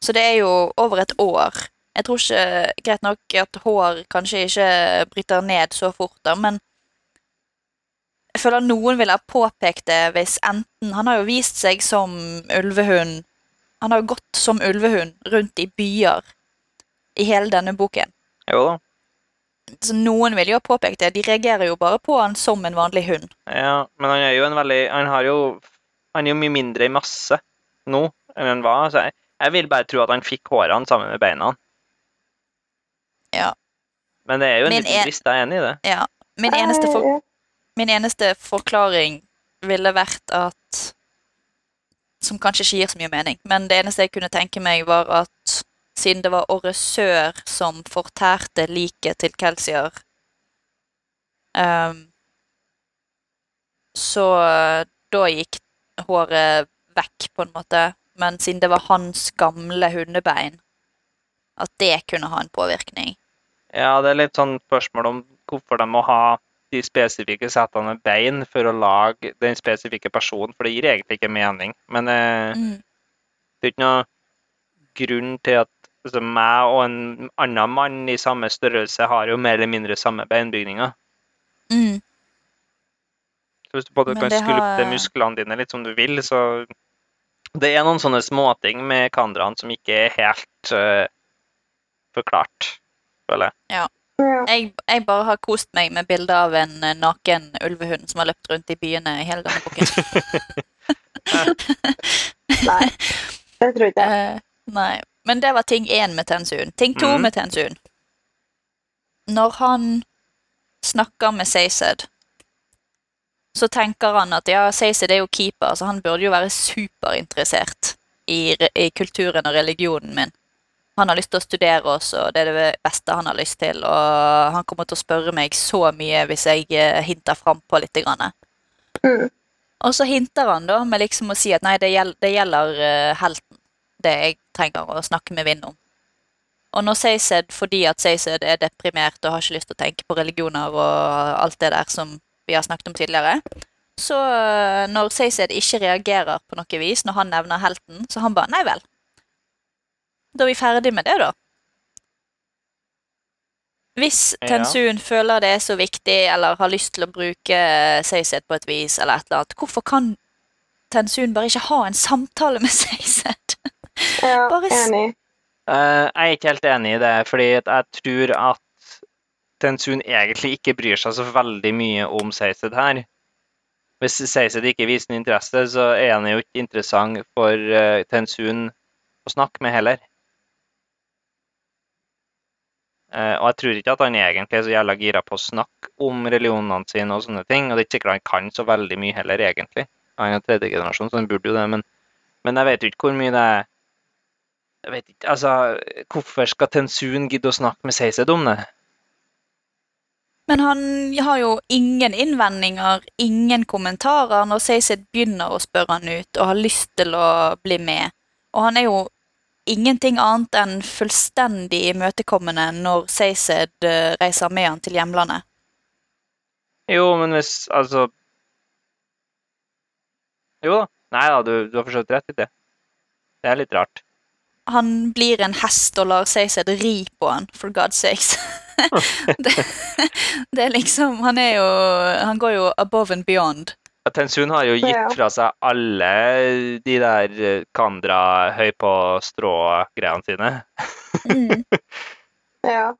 Så det er jo over et år. Jeg tror ikke Greit nok at hår kanskje ikke bryter ned så fort, da, men jeg føler noen ville ha påpekt det hvis enten Han har jo vist seg som ulvehund han har jo gått som ulvehund rundt i byer i hele denne boken. Jo da. Så noen vil jo ha påpekt det. De reagerer jo bare på han som en vanlig hund. Ja, men han er jo en veldig Han har jo Han er jo mye mindre i masse nå enn han var. Så jeg, jeg vil bare tro at han fikk hårene sammen med beina. Ja. Men det er jo en Min liten en- jeg er enig i det. ja. Min, eneste for, min eneste forklaring ville vært at Som kanskje ikke gir så mye mening, men det eneste jeg kunne tenke meg, var at siden det var Oresør som fortærte liket til Kelsier um, Så eh, da gikk håret vekk, på en måte. Men siden det var hans gamle hundebein, at det kunne ha en påvirkning. Ja, det er litt sånn spørsmål om hvorfor de må ha de spesifikke settene med bein for å lage den spesifikke personen, for det gir egentlig ikke mening. Men eh, Mm. det er ikke noe grunn til at altså, meg og en annen mann i samme størrelse har jo mer eller mindre samme beinbygninger. Mm. Så hvis du både kan skulpte har- musklene dine litt som du vil, så Det er noen sånne småting med kandraene som ikke er helt uh, forklart, føler jeg. Ja. Jeg, jeg bare har kost meg med bilder av en eh, naken ulvehund som har løpt rundt i byene i hele denne boken. Nei, det tror ikke jeg. Eh, nei. Men det var ting én med Tenzun. Ting to mm. med Tenzun. Når han snakker med Seised, så tenker han at ja, Seised er jo keeper, så han burde jo være superinteressert i, i kulturen og religionen min. Han har lyst til å studere oss, og det er det beste han har lyst til. Og han kommer til å spørre meg så mye hvis jeg eh, hinter frampå litt. Mm. Og så hinter han da med liksom å si at nei, det gjelder, det gjelder uh, helten. Det jeg trenger å snakke med Vinn om. Og når Seised, fordi at Seised er deprimert og har ikke lyst til å tenke på religioner og alt det der som vi har snakket om tidligere, så eh, når Seised ikke reagerer på noe vis når han nevner helten, så han bare nei vel. Da er vi ferdig med det, da. Hvis Ja. Føler det er så viktig, eller har lyst til å bruke Seised på et vis, eller et eller annet, hvorfor kan Tensun bare ikke ha en samtale med Seised? Ja, Bare enig. Uh, jeg er ikke helt enig i det, fordi jeg tror at Tensun egentlig ikke bryr seg så veldig mye om Seised her. Hvis Seised ikke viser interesse, så er han jo ikke interessant for uh, Tensun å snakke med heller. Eh, og jeg tror ikke at han egentlig er så jævla gira på å snakke om religionene sine og sånne ting. Og det er ikke sikkert han kan så veldig mye heller, egentlig. Han er tredje generasjon, så han burde jo det, men, men jeg vet jo ikke hvor mye det er jeg vet ikke, altså, Hvorfor skal Tensun gidde å snakke med Seised om det? Men han har jo ingen innvendinger, ingen kommentarer når Seised begynner å spørre han ut og har lyst til å bli med. Og han er jo ingenting annet enn fullstendig imøtekommende når Seised eh, reiser med han til hjemlandet. Jo, men hvis Altså Jo da. Nei da, du, du har forstått rett i det. Det er litt rart. Han blir en hest og lar Sayzed ri på han, for God's sakes. det, det er liksom Han er jo Han går jo above and beyond. Ja, Tenzun har jo gitt fra seg alle de der eh, Kandra høy på strå-greiene sine. Ja.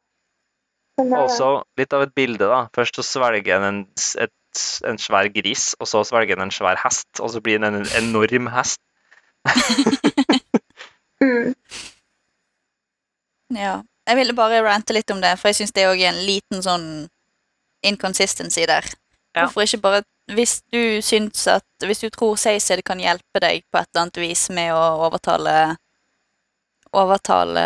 Men er. Også litt av et bilde, da. Først så svelger han en, et, en svær gris, og så svelger han en svær hest, og så blir han en enorm hest. Mm. Ja. Jeg ville bare rante litt om det, for jeg syns det òg er en liten sånn inconsistency der. Ja. Hvorfor ikke bare Hvis du syns at Hvis du tror Saysid kan hjelpe deg på et eller annet vis med å overtale Overtale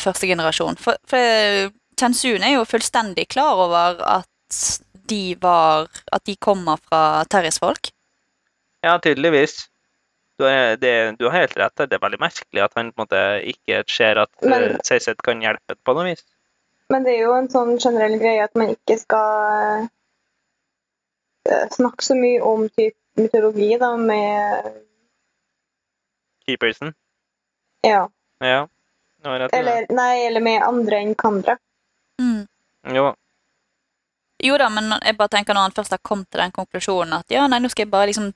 første generasjon For, for Tensun er jo fullstendig klar over at de var At de kommer fra Terjes folk. Ja, tydeligvis. Du har, det, du har helt rett. Det er veldig merkelig at han på en måte ikke ser at Men- uh, kan hjelpe på noe vis. Men det er jo en sånn generell greie at man ikke skal eh, snakke så mye om typ mytologi, da, med Keepersen? Ja. Ja. Eller, nei, eller med andre enn Kandra. Mm. Jo. Jo da, men jeg bare tenker når han først har kommet til den konklusjonen at ja, nei, nå skal jeg bare liksom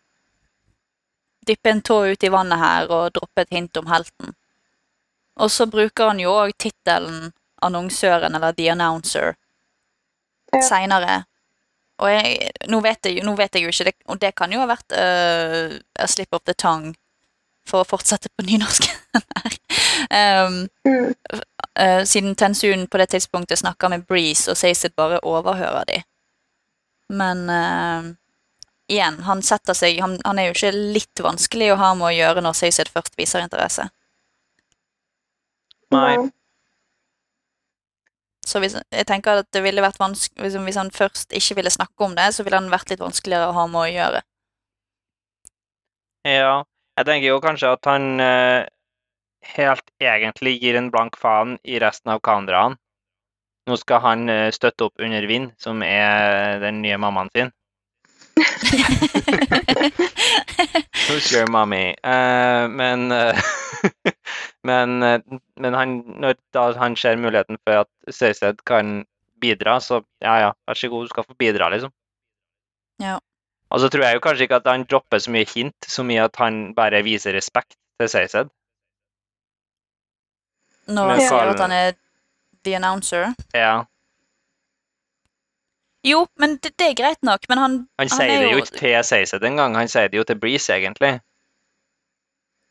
dyppe en tå ut i vannet her og droppe et hint om helten. Og så bruker han jo òg tittelen annonsøren eller The Announcer Ja. seinere. Og jeg, nå, vet jeg, nå vet jeg jo ikke, det, og det kan jo ha vært uh, a slip of the tongue for å fortsette på nynorsken her. Um, Mm. Eh, siden Tensun på det tidspunktet snakker med Breeze, og Seised bare overhører de. Men uh, igjen, han setter seg han, han er jo ikke litt vanskelig å ha med å gjøre når Seised først viser interesse. Nei. Så hvis, jeg tenker at det ville vært vanskelig hvis, han først ikke ville snakke om det, så ville han vært litt vanskeligere å ha med å gjøre. Ja. Jeg tenker jo kanskje at han eh, helt egentlig gir en blank faen i resten av kameraene. Nå skal han eh, støtte opp under Vind, som er den nye mammaen sin. Who's your mommy? Uh, men uh, men, eh, men han, når han ser muligheten for at Seisted kan bidra, så ja, ja, vær så god, du skal få bidra, liksom. Ja. Og så tror jeg jo kanskje ikke at han dropper så mye hint, så mye at han bare viser respekt til Seisted. Når han sier at han er the announcer. Ja. Jo, men det, det er greit nok, men han Han Han sier er det jo ikke til Cersei engang, han sier det jo til Breeze, egentlig.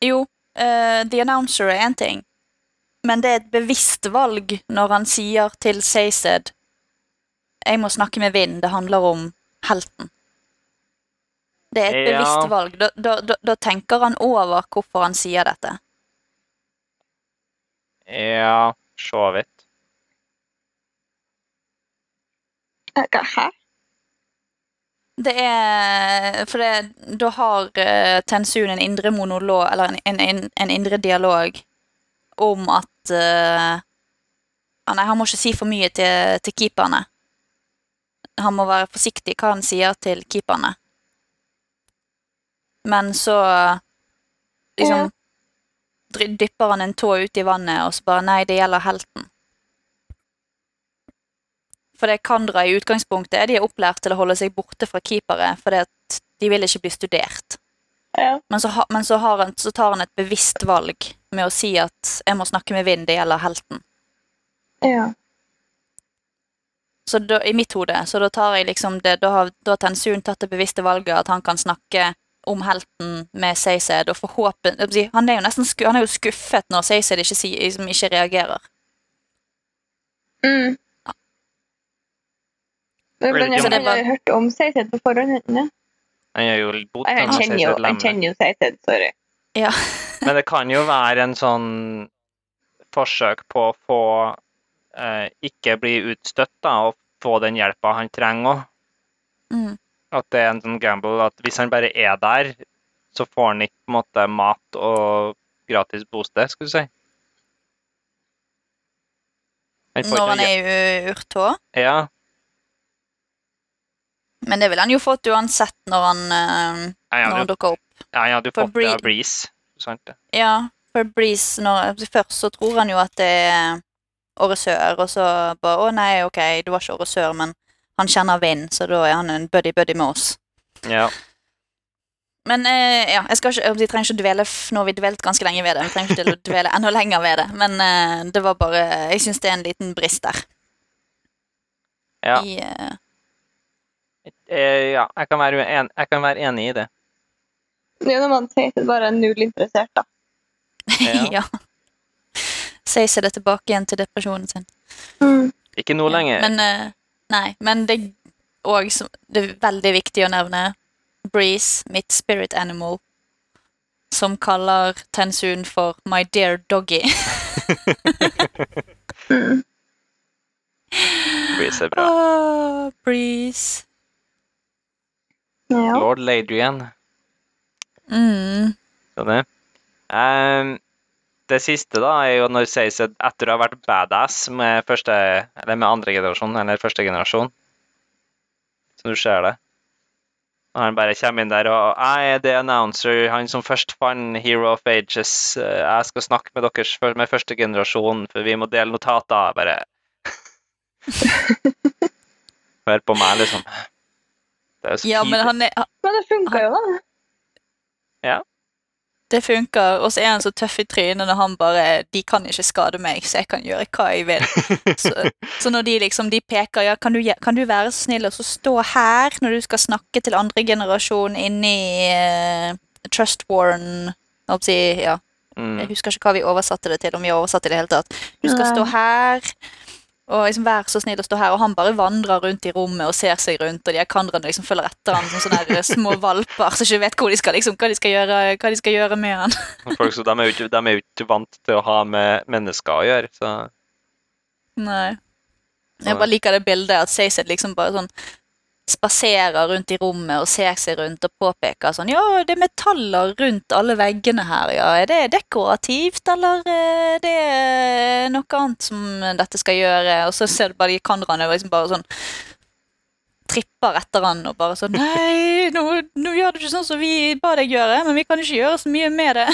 Jo, uh, the announcer er én ting, men det er et bevisst valg når han sier til Saysed Jeg må snakke med Vind, det handler om helten. Det er et Ja. bevisst valg. Da, da, da, da tenker han over hvorfor han sier dette. Ja, så vidt. Eh, hva- Hæ? Det er For det, da har uh, Tensun en indre monolog, eller en, en, en, indre dialog, om at eh, ah, Nei, han må ikke si for mye til, til keeperne. Han må være forsiktig hva han sier til keeperne. Men så liksom ja. dypper han en tå ut i vannet, og så bare Nei, det gjelder helten. For det Kandra i utgangspunktet er de er opplært til å holde seg borte fra keepere, fordi at de vil ikke bli studert. Ja. Men, så, ha, men så, har han, så tar han et bevisst valg med å si at 'jeg må snakke med Vind, det gjelder helten'. ja. Så da, i mitt hode, så da tar jeg liksom det, da har, da har Tensun tatt det bevisste valget at han kan snakke om helten med Seysed, og forhåpen... jeg vil si, Han er jo nesten han er jo skuffet når Seysed ikke, liksom ikke reagerer. Mm. Ikke- Så det har hørt om Seised på forhånd. Ja. Han har jo bodd Jeg med kjenner jo, jeg kjenner jo Seised, sorry. Ja. Men det kan jo være en sånn forsøk på å få eh, ikke bli utstøtt da, og få den hjelpa han trenger òg. Mm. At det er en sånn gamble at hvis han bare er der, så får han ikke på en måte mat og gratis bosted, skulle du si. Han får Når ikke han er i Urtå. Ja, Men det ville han jo fått uansett når han, eh, ja, ja, når han du, dukker opp. ja, ja, du jo fått det av Breeze. Sant. Ja, for Breeze når, Først så tror han jo at det er Åresør, og så bare Å nei, ok, det var ikke Åresør, men han kjenner vind, så da er han en buddy-buddy med oss. Ja. Men eh, ja, jeg skal ikke, jeg, trenger ikke å dvele Nå har vi dvelt ganske lenge ved det. Vi trenger ikke å dvele enda lenger ved det. Men eh, det var bare Jeg syns det er en liten brist der. Ja. I, eh, Eh, ja, jeg kan, være en, jeg kan være enig i det. Det er når man det bare er null interessert, da. Ja. ja. Sier seg det tilbake igjen til depresjonen sin. Mm. Ikke nå lenger. Men eh, Nei, men det, og, som- det er veldig viktig å nevne Breeze, mitt spirit animal, som kaller Tensun for my dear doggy. Mm. Breeze er bra. Åh, Breeze. Ja. Lord Ladrian. Mm. Det. Um, det siste da er jo når at etter å ha vært badass med første, eller med andre generasjon, eller første generasjon, så du ser det. Og han bare kommer inn der og jeg er the announcer, han som først fant Hero of Ages. eh, Jeg skal snakke med deres med første generasjon, for vi må dele notater. Bare Hør på meg, liksom. Det er så Ja, men han er, Men det funka jo, da. det funker, og så er han så tøff i trynet når han bare De kan ikke skade meg, så jeg kan gjøre hva jeg vil. Så, så når de liksom de peker ja, kan du, kan du være så snill og så stå her når du skal snakke til andre generasjon inni uh, Trust Warren på å si, ja, Jeg Mm. husker ikke hva vi oversatte det til, om vi oversatte det i det hele tatt. Du skal Nei. stå her, og liksom vær så snill å stå her, og han bare vandrer rundt i rommet og ser seg rundt, og de her kandrane liksom følger etter han som sånne små valper som ikke vet hvor de skal, liksom, hva, de skal gjøre, hva de skal gjøre med han. Folk, så de, er jo ikke, de er jo ikke vant til å ha med mennesker å gjøre, så Nei. Jeg bare liker det bildet at Sayset liksom bare sånn spaserer rundt i rommet og ser seg rundt og påpeker sånn Ja, det er metaller rundt alle veggene her, ja. Er det dekorativt, eller er det noe annet som dette skal gjøre? Og så ser du bare de kandraene liksom bare sånn tripper etter han og bare sånn Nei, nå, nå gjør du ikke sånn som vi ba deg gjøre, men vi kan ikke gjøre så mye med det.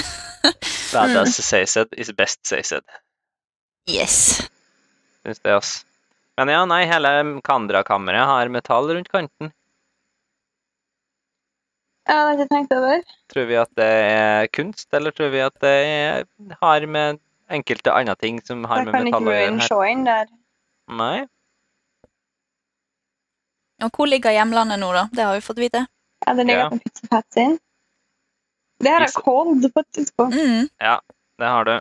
That does say said is best say it. Yes. Synes det, ass. Men ja, nei, hele Kandra-kammeret har metall rundt kanten. Ja, det har jeg ikke tenkt over. Tror vi at det er kunst, eller tror vi at det er, har med enkelte andre ting som har med metall å gjøre? Her? se inn der. Nei? Og hvor ligger hjemlandet nå, da? Det har vi fått vite. Ja, det ligger Ja. på Pizza Pats inn. Det her er Pizza- cold på et tidspunkt. Mm, Det har du.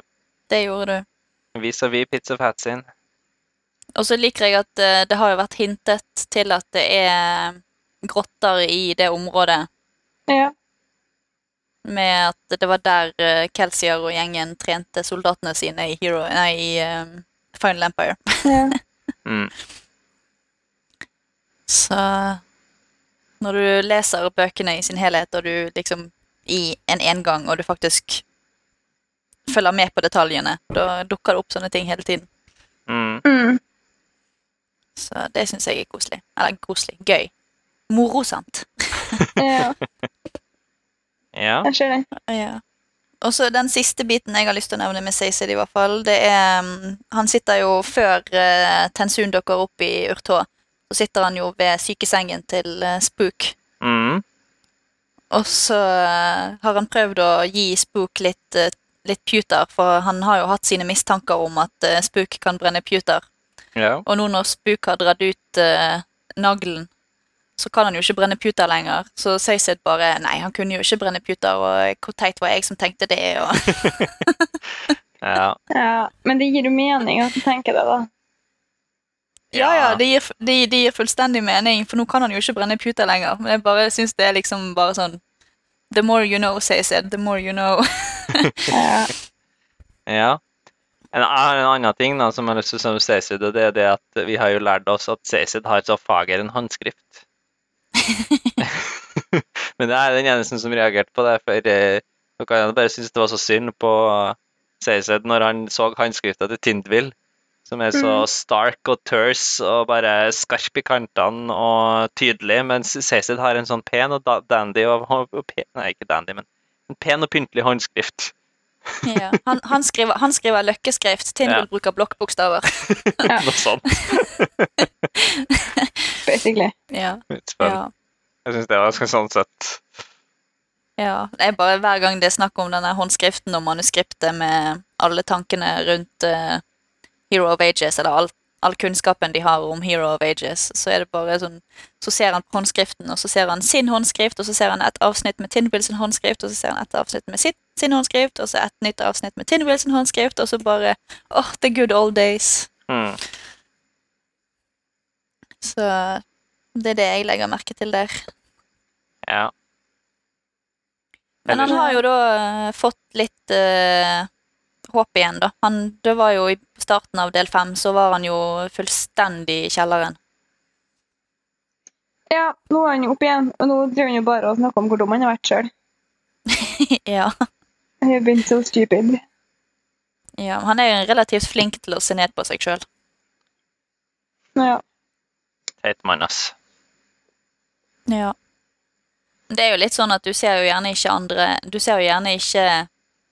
det gjorde du. Vis-à-vis Pizza Pats sin. Og så liker jeg at uh, det har jo vært hintet til at det er grotter i det området, Ja. med at det var der uh, Kelsier og gjengen trente soldatene sine i, Hero, nei, i eh, Final Empire. ja. Mm. Så når du leser bøkene i sin helhet, og du liksom i en engang, og du faktisk følger med på detaljene, da dukker det opp sånne ting hele tiden. Mm. Mm. Så det syns jeg er koselig. Eller koselig. Gøy. Morosamt. ja. Ja. Jeg skjønner. Ja. Og så den siste biten jeg har lyst til å nevne med Saysid, i hvert fall, det er mm, Han sitter jo før uh, Tensun dukker opp i Urtå, så sitter han jo ved sykesengen til uh, Spook. Mm. Og så uh, har han prøvd å gi Spook litt, uh, litt puter, for han har jo hatt sine mistanker om at eh, Spook kan brenne puter. Ja. Og nå når Spook har dratt ut uh, naglen, så kan han jo ikke brenne puter lenger. Så Seised bare Nei, han kunne jo ikke brenne puter, og hvor teit var jeg som tenkte det? Og ja. Ja. Men det gir jo mening at du tenker det, da. ja, ja, det gir, det, det gir fullstendig mening, for nå kan han jo ikke brenne puter lenger. Men jeg bare syns det er liksom bare sånn The more you know, Seised, the more you know. Ja. Ja. En, en annen ting da, som jeg har lyst til å si om og det er det at vi har jo lært oss at Stacyd har så fager en håndskrift. Men det er den eneste som reagerte på det, for eh, kan jeg bare synes det var så synd på Stacyd når han så håndskrifta til Tindville, som er så Mhm. stark og terse og bare skarp i kantene og tydelig, mens Stacyd har en sånn pen og da- dandy og, og pen, Nei, ikke dandy, men en pen og pyntelig håndskrift. ja. han, han, skriver, han skriver løkkeskrift. Tindal Ja. bruker blokkbokstaver. Noe sånt. Basically. Ja, ja. Jeg syns det var ganske sånn sett Ja, det er bare Hver gang det er snakk om denne håndskriften og manuskriptet med alle tankene rundt uh, Hero of Ages, eller all, all kunnskapen de har om Hero of Ages, så er det bare sånn Så ser han på håndskriften, og så ser han sin håndskrift, og så ser han et avsnitt med Tinville sin håndskrift, og så ser han et avsnitt med sitt, sin håndskrift, og så et nytt avsnitt med Tinville sin håndskrift, og så bare åh, the good old days. Mm. Så det er det jeg legger merke til der. Ja. Men han har jo da uh, fått litt eh, håp igjen, da. Han, det var jo i starten av del fem, så var han jo fullstendig i kjelleren. Ja, nå er han jo opp igjen, og nå driver han jo bare og snakker om hvor dum han har vært sjøl. ja. I've been so stupid. ja. Han er jo relativt flink til å se ned på seg sjøl. Ja. Teit mann, ass. Ja. Det er jo litt sånn at du ser jo gjerne ikke andre Du ser jo gjerne ikke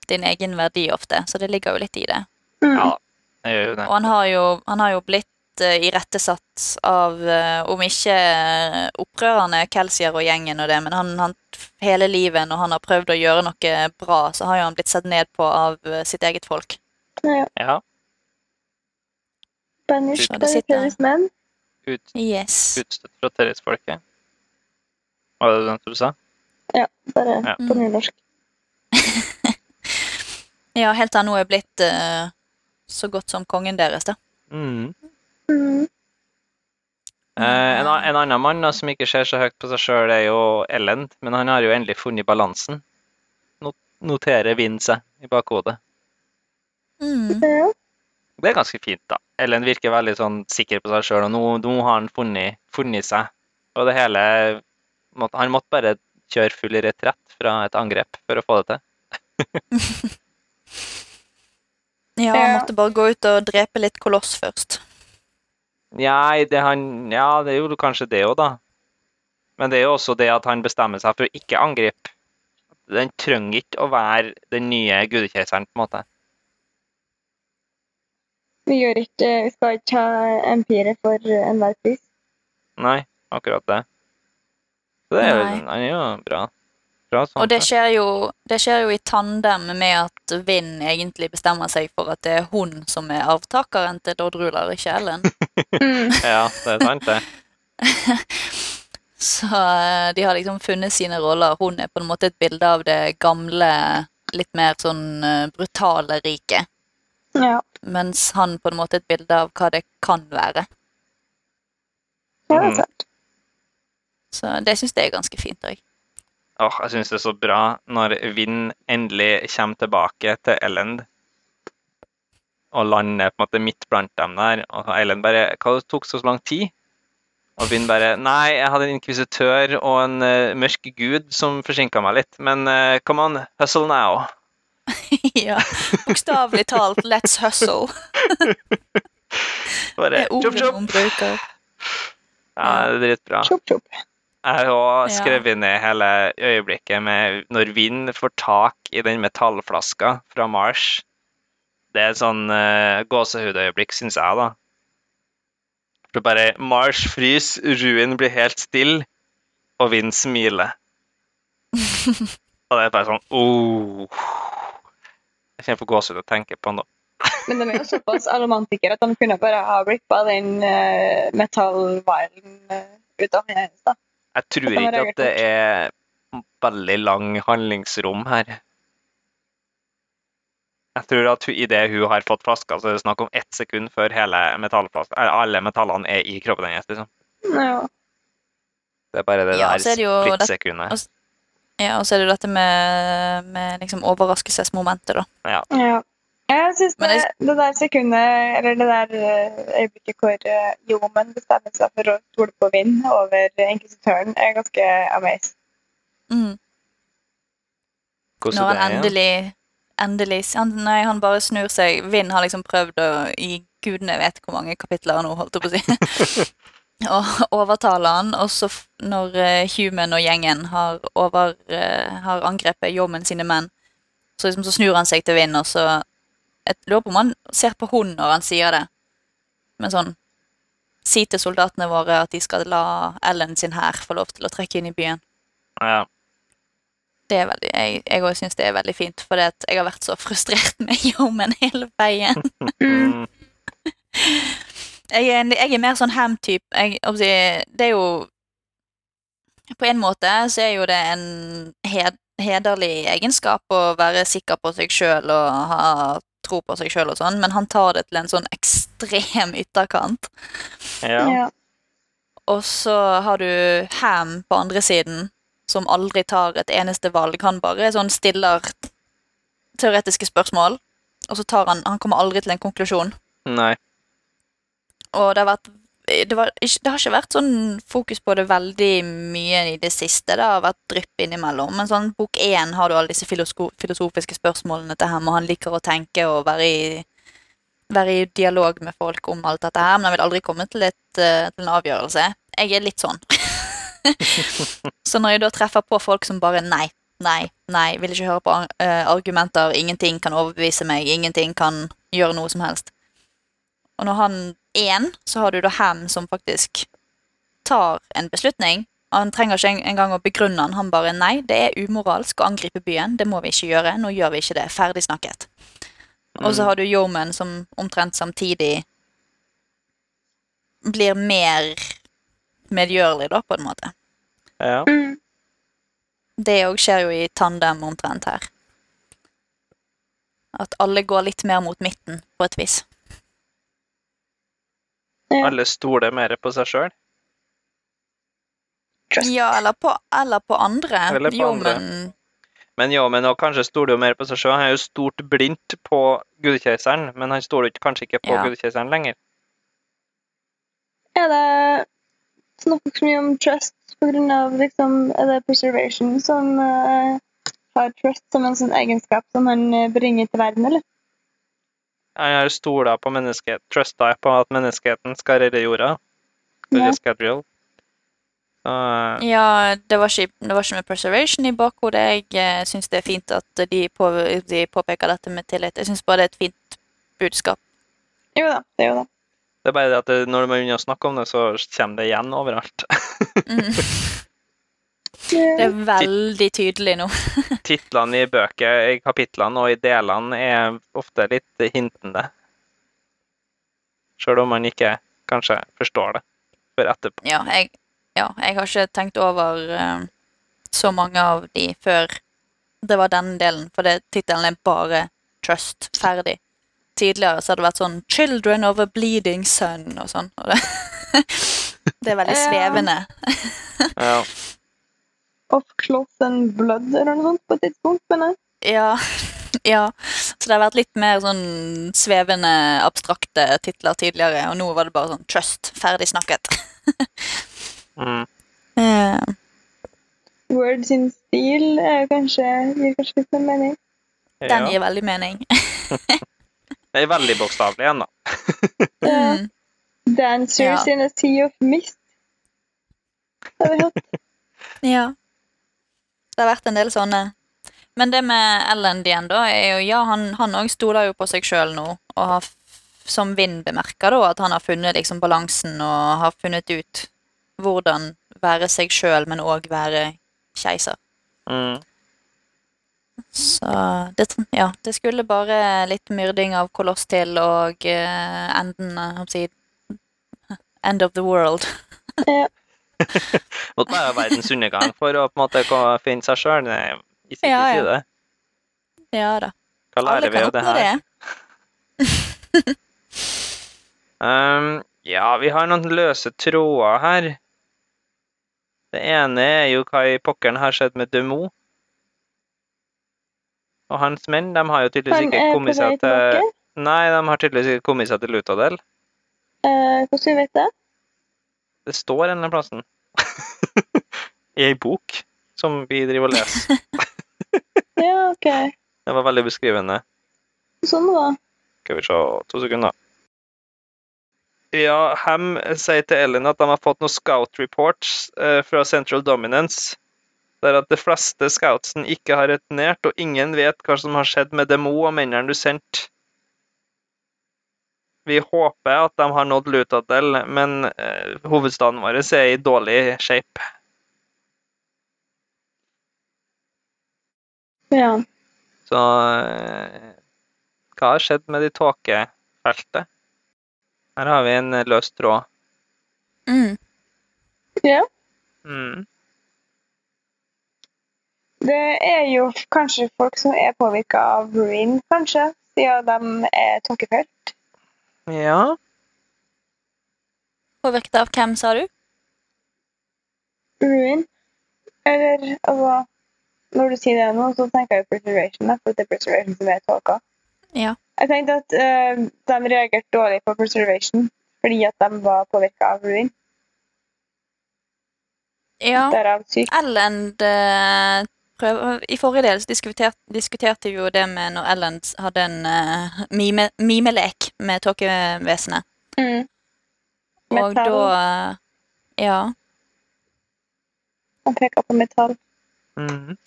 din egen verdi ofte, så det ligger jo litt i det. Mm. Ja, jeg gjør jo det. Og han har jo, han har jo blitt uh, irettesatt av, uh, om ikke eh, opprørerne Kelsier og gjengen og det, men han, han hele livet når han har prøvd å gjøre noe bra, så har jo han blitt sett ned på av uh, sitt eget folk. ja. Ja. Banished det by the men. Ut, Yes. utstøtt fra tillitsfolket. Var det det du sa? Ja, Bare Ja. på nynorsk. Ja, helt til han nå er blitt uh, så godt som kongen deres, da. Mm. Mm. Uh, en, en annen mann da, som ikke ser så høyt på seg sjøl, er jo Ellen. men han har jo endelig funnet balansen. Not noterer vinden seg i bakhodet. Mm. Det er ganske fint, da. Ellen virker veldig sånn sikker på seg sjøl, og nå, nå har han funnet, funnet seg Og det hele måtte, Han måtte bare kjøre full retrett fra et angrep for å få det til. Ja, han måtte bare gå ut og drepe litt koloss først. Nei, det han Ja, det gjorde kanskje det òg, da. Men det er jo også det at han bestemmer seg for å ikke angripe. Den trenger ikke å være den nye gudekeiseren, på en måte. Vi, gjør ikke, vi skal ikke ha empiret for enhver pris. Nei, akkurat det. Så det er jo, han er jo bra. Bra sånn Og det skjer, jo, det skjer jo i tandem med at Vinn egentlig bestemmer seg for at det er hun som er arvtakeren til Dodd Ruler, ikke Ellen. Mm. Ja, det er sant, det. Så eh, de har liksom funnet sine roller. Hun er på en måte et bilde av det gamle, litt mer sånn eh, brutale riket. Ja. Mens han på en måte er et bilde av hva det kan være. ja, det er sant. Så det syns jeg er ganske fint òg. Åh, jeg syns det er så bra når Vinn endelig kommer tilbake til Ellend og lander på en måte midt blant dem der. Og Ellend bare 'Hva tok så lang tid?' Og Vinn bare 'Nei, jeg hadde en inkvisitør og en uh, mørk gud som forsinka meg litt, men uh, come on, hustle now'. ja, bokstavelig talt 'let's hustle'. Bare Det er ordet chop. hun bruker. Ja, det er dritbra. Chop, chop. Jeg har skrevet ned hele øyeblikket med når Vind får tak i den metallflaska fra Mars. Det er et sånn uh, gåsehudøyeblikk, syns jeg, da. For bare Mars fryser, Ruin blir helt stille, og Vind smiler. og det er bare sånn oh. Jeg kjenner på gåsehud å tenke på nå. Men de er jo såpass romantikere at de kunne bare ha rippa den uh, metallvilen uh, ut av hennes. da. Jeg tror ikke at det er veldig lang handlingsrom her. Jeg tror at idet hun har fått flaska, så er det snakk om ett sekund før hele metallflaska, eller alle metallene er i kroppen hennes. Liksom. Ja. Det er bare det Ja, er der det splittsekundet. Ja, og så er det jo dette med, med liksom overraskelsesmomentet, da. ja. Jeg syns det, jeg- det der sekundet, eller det der eh, øyeblikket hvor Jomen bestemmer seg for å stole på vind over inkvisitøren, er ganske amazed. Mm. Hvordan Når han endelig, endelig han, Nei, han bare snur seg. Vind har liksom prøvd å i gudene vet hvor mange kapitler han nå, holdt på å si. og overtale han, og så når uh, Human og gjengen har, over, uh, har angrepet Jommen sine menn, så, liksom, så snur han seg til Vind, og så Jeg lurer på om han ser på hun når han sier det. Men sånn Si til soldatene våre at de skal la Ellen sin hær få lov til å trekke inn i byen. Ja. Det er veldig, jeg jeg også syns det er veldig fint, for jeg har vært så frustrert med Yeoman hele veien. Jeg er, jeg er mer sånn ham-type. Jeg- jeg Det er jo På en måte så er jo det en hed, hederlig egenskap å være sikker på seg sjøl og ha tro på seg sjøl og sånn, men han tar det til en sånn ekstrem ytterkant. ja. Ja. Og så har du Ham på andre siden, som aldri tar et eneste valg. Han bare sånn stiller teoretiske spørsmål, og så tar han Han kommer aldri til en konklusjon. Nei. Og det har vært det, var, det har ikke vært sånn fokus på det veldig mye i det siste. Det har vært drypp innimellom. Men sånn bok én har du alle disse filosofiske spørsmålene til Ham, og han liker å tenke og være i, være i dialog med folk om alt dette her, men han vil aldri komme til, et, eh, til en avgjørelse. Jeg er litt sånn. Så når jeg da treffer på folk som bare nei, nei, nei, vil ikke høre på eh, argumenter, ingenting kan overbevise meg, ingenting kan gjøre noe som helst. Og når han én, så har du da Ham som faktisk tar en beslutning. Han trenger ikke en- engang å begrunne den. Han bare nei, det er umoralsk å angripe byen. Det må vi ikke gjøre. Nå gjør vi ikke det. Ferdig snakket. Og så Mm. har du Yeoman som omtrent samtidig blir mer medgjørlig, da, på en måte. Ja. Mm. Det òg skjer jo i tandem omtrent her. At alle går litt mer mot midten, på et vis. Ja. Alle stoler mer på seg sjøl. Ja, eller på, eller på andre. Eller på jo, andre. Men jo, men og kanskje stoler jo mer på seg sjøl. Han er jo stort blindt på gudekeiseren, men han stoler kanskje ikke på Ja. gudekeiseren lenger. Er det snakker så mye om trust av liksom, er det preservation som uh, har trust som en sånn egenskap som han eh, bringer til verden, eller? Jeg har stola på mennesket, trusta på at menneskeheten skal redde jorda. Ja. Uh, Ja, det var, ikke, det var ikke med preservation i bakhodet. Jeg uh, syns det er fint at de, på, de påpeker dette med tillit. Jeg syns bare det er et fint budskap. Jo da, det er jo da. det er bare det at det, når man begynner å snakke om det, så kommer det igjen overalt. Mm. Det er veldig tydelig nå. Titlene i bøker, i kapitlene og i delene er ofte litt hintende. Sjøl om man ikke kanskje forstår det før etterpå. Ja, jeg, ja, jeg har ikke tenkt over uh, så mange av de før det var denne delen, for det- tittelen er bare Trust. Ferdig. Tidligere så hadde det vært sånn 'Children of a Bleeding Sun' og sånn. Og det, det er veldig svevende. Ja. Of cloth and blood eller noe sånt på et tidspunkt, men jeg. Ja, ja. Så det har vært litt mer sånn svevende, abstrakte titler tidligere, og nå var det bare sånn Trust. Ferdig snakket. Mm. uh. Words in steel er kanskje, gir kanskje litt mer mening. Den gir veldig mening. Det er veldig bokstavelig igjen, da. Mm. Dancers Ja. in a sea of mist. Det har vi hatt. Ja. Det har vært en del sånne. Men det med Ellen igjen, da, er jo Ja, han òg stoler jo på seg sjøl nå, og har, som Vind bemerker, da, at han har funnet liksom balansen og har funnet ut hvordan være seg sjøl, men òg være keiser. Mm. Så det, ja, det skulle bare litt myrding av koloss til, og uh, enden uh, End of the world. Måtte være verdens undergang for å på en måte finne seg sjøl. Ja, ja. Ja da. Hva lærer vi av det her? det. Um, ja, vi har noen løse tråder her. Det ene er jo hva i pokkeren har skjedd med Demo. Og hans menn, de har jo tydeligvis ikke kommet seg til. Nei, de har tydeligvis ikke kommet seg til Lutadel. Uh, hvordan vet vet det? Det står en eller annen plassen. I ei bok som vi driver og leser. Ja, ok. Det var veldig beskrivende. Sånn da. Skal vi se To sekunder. Ja, Ham sier til Ellen at de har fått noen scout reports eh, fra Central Dominance. Der at de fleste scoutsen ikke har returnert, og ingen vet hva som har skjedd med Demo og mennene du sendte. Vi håper at de har nådd Lutadel, men eh, hovedstaden vår er i dårlig shape. Ja. Så eh, hva har skjedd med de tåkefeltet? Her har vi en eh, løs tråd. Mm. ja. Mm. Det er jo kanskje folk som er påvirka av ruin, kanskje, siden de er tåkefelt. Ja. Påvirket av hvem, sa du? Ruin. Eller altså Når du sier det nå, så tenker jeg preservation, da, for det er preservation som er tåka. Ja. Jeg tenkte at uh, de reagerte dårlig på preservation fordi at de var påvirka av ruin. Ja. Derav syk. Ellen eh, prøv, I forrige del så diskuterte, diskuterte vi jo det med når Ellen hadde en uh, mime, mimelek med tåkevesenet. Mm. Og da uh, Ja. Han peker på metall. Mm.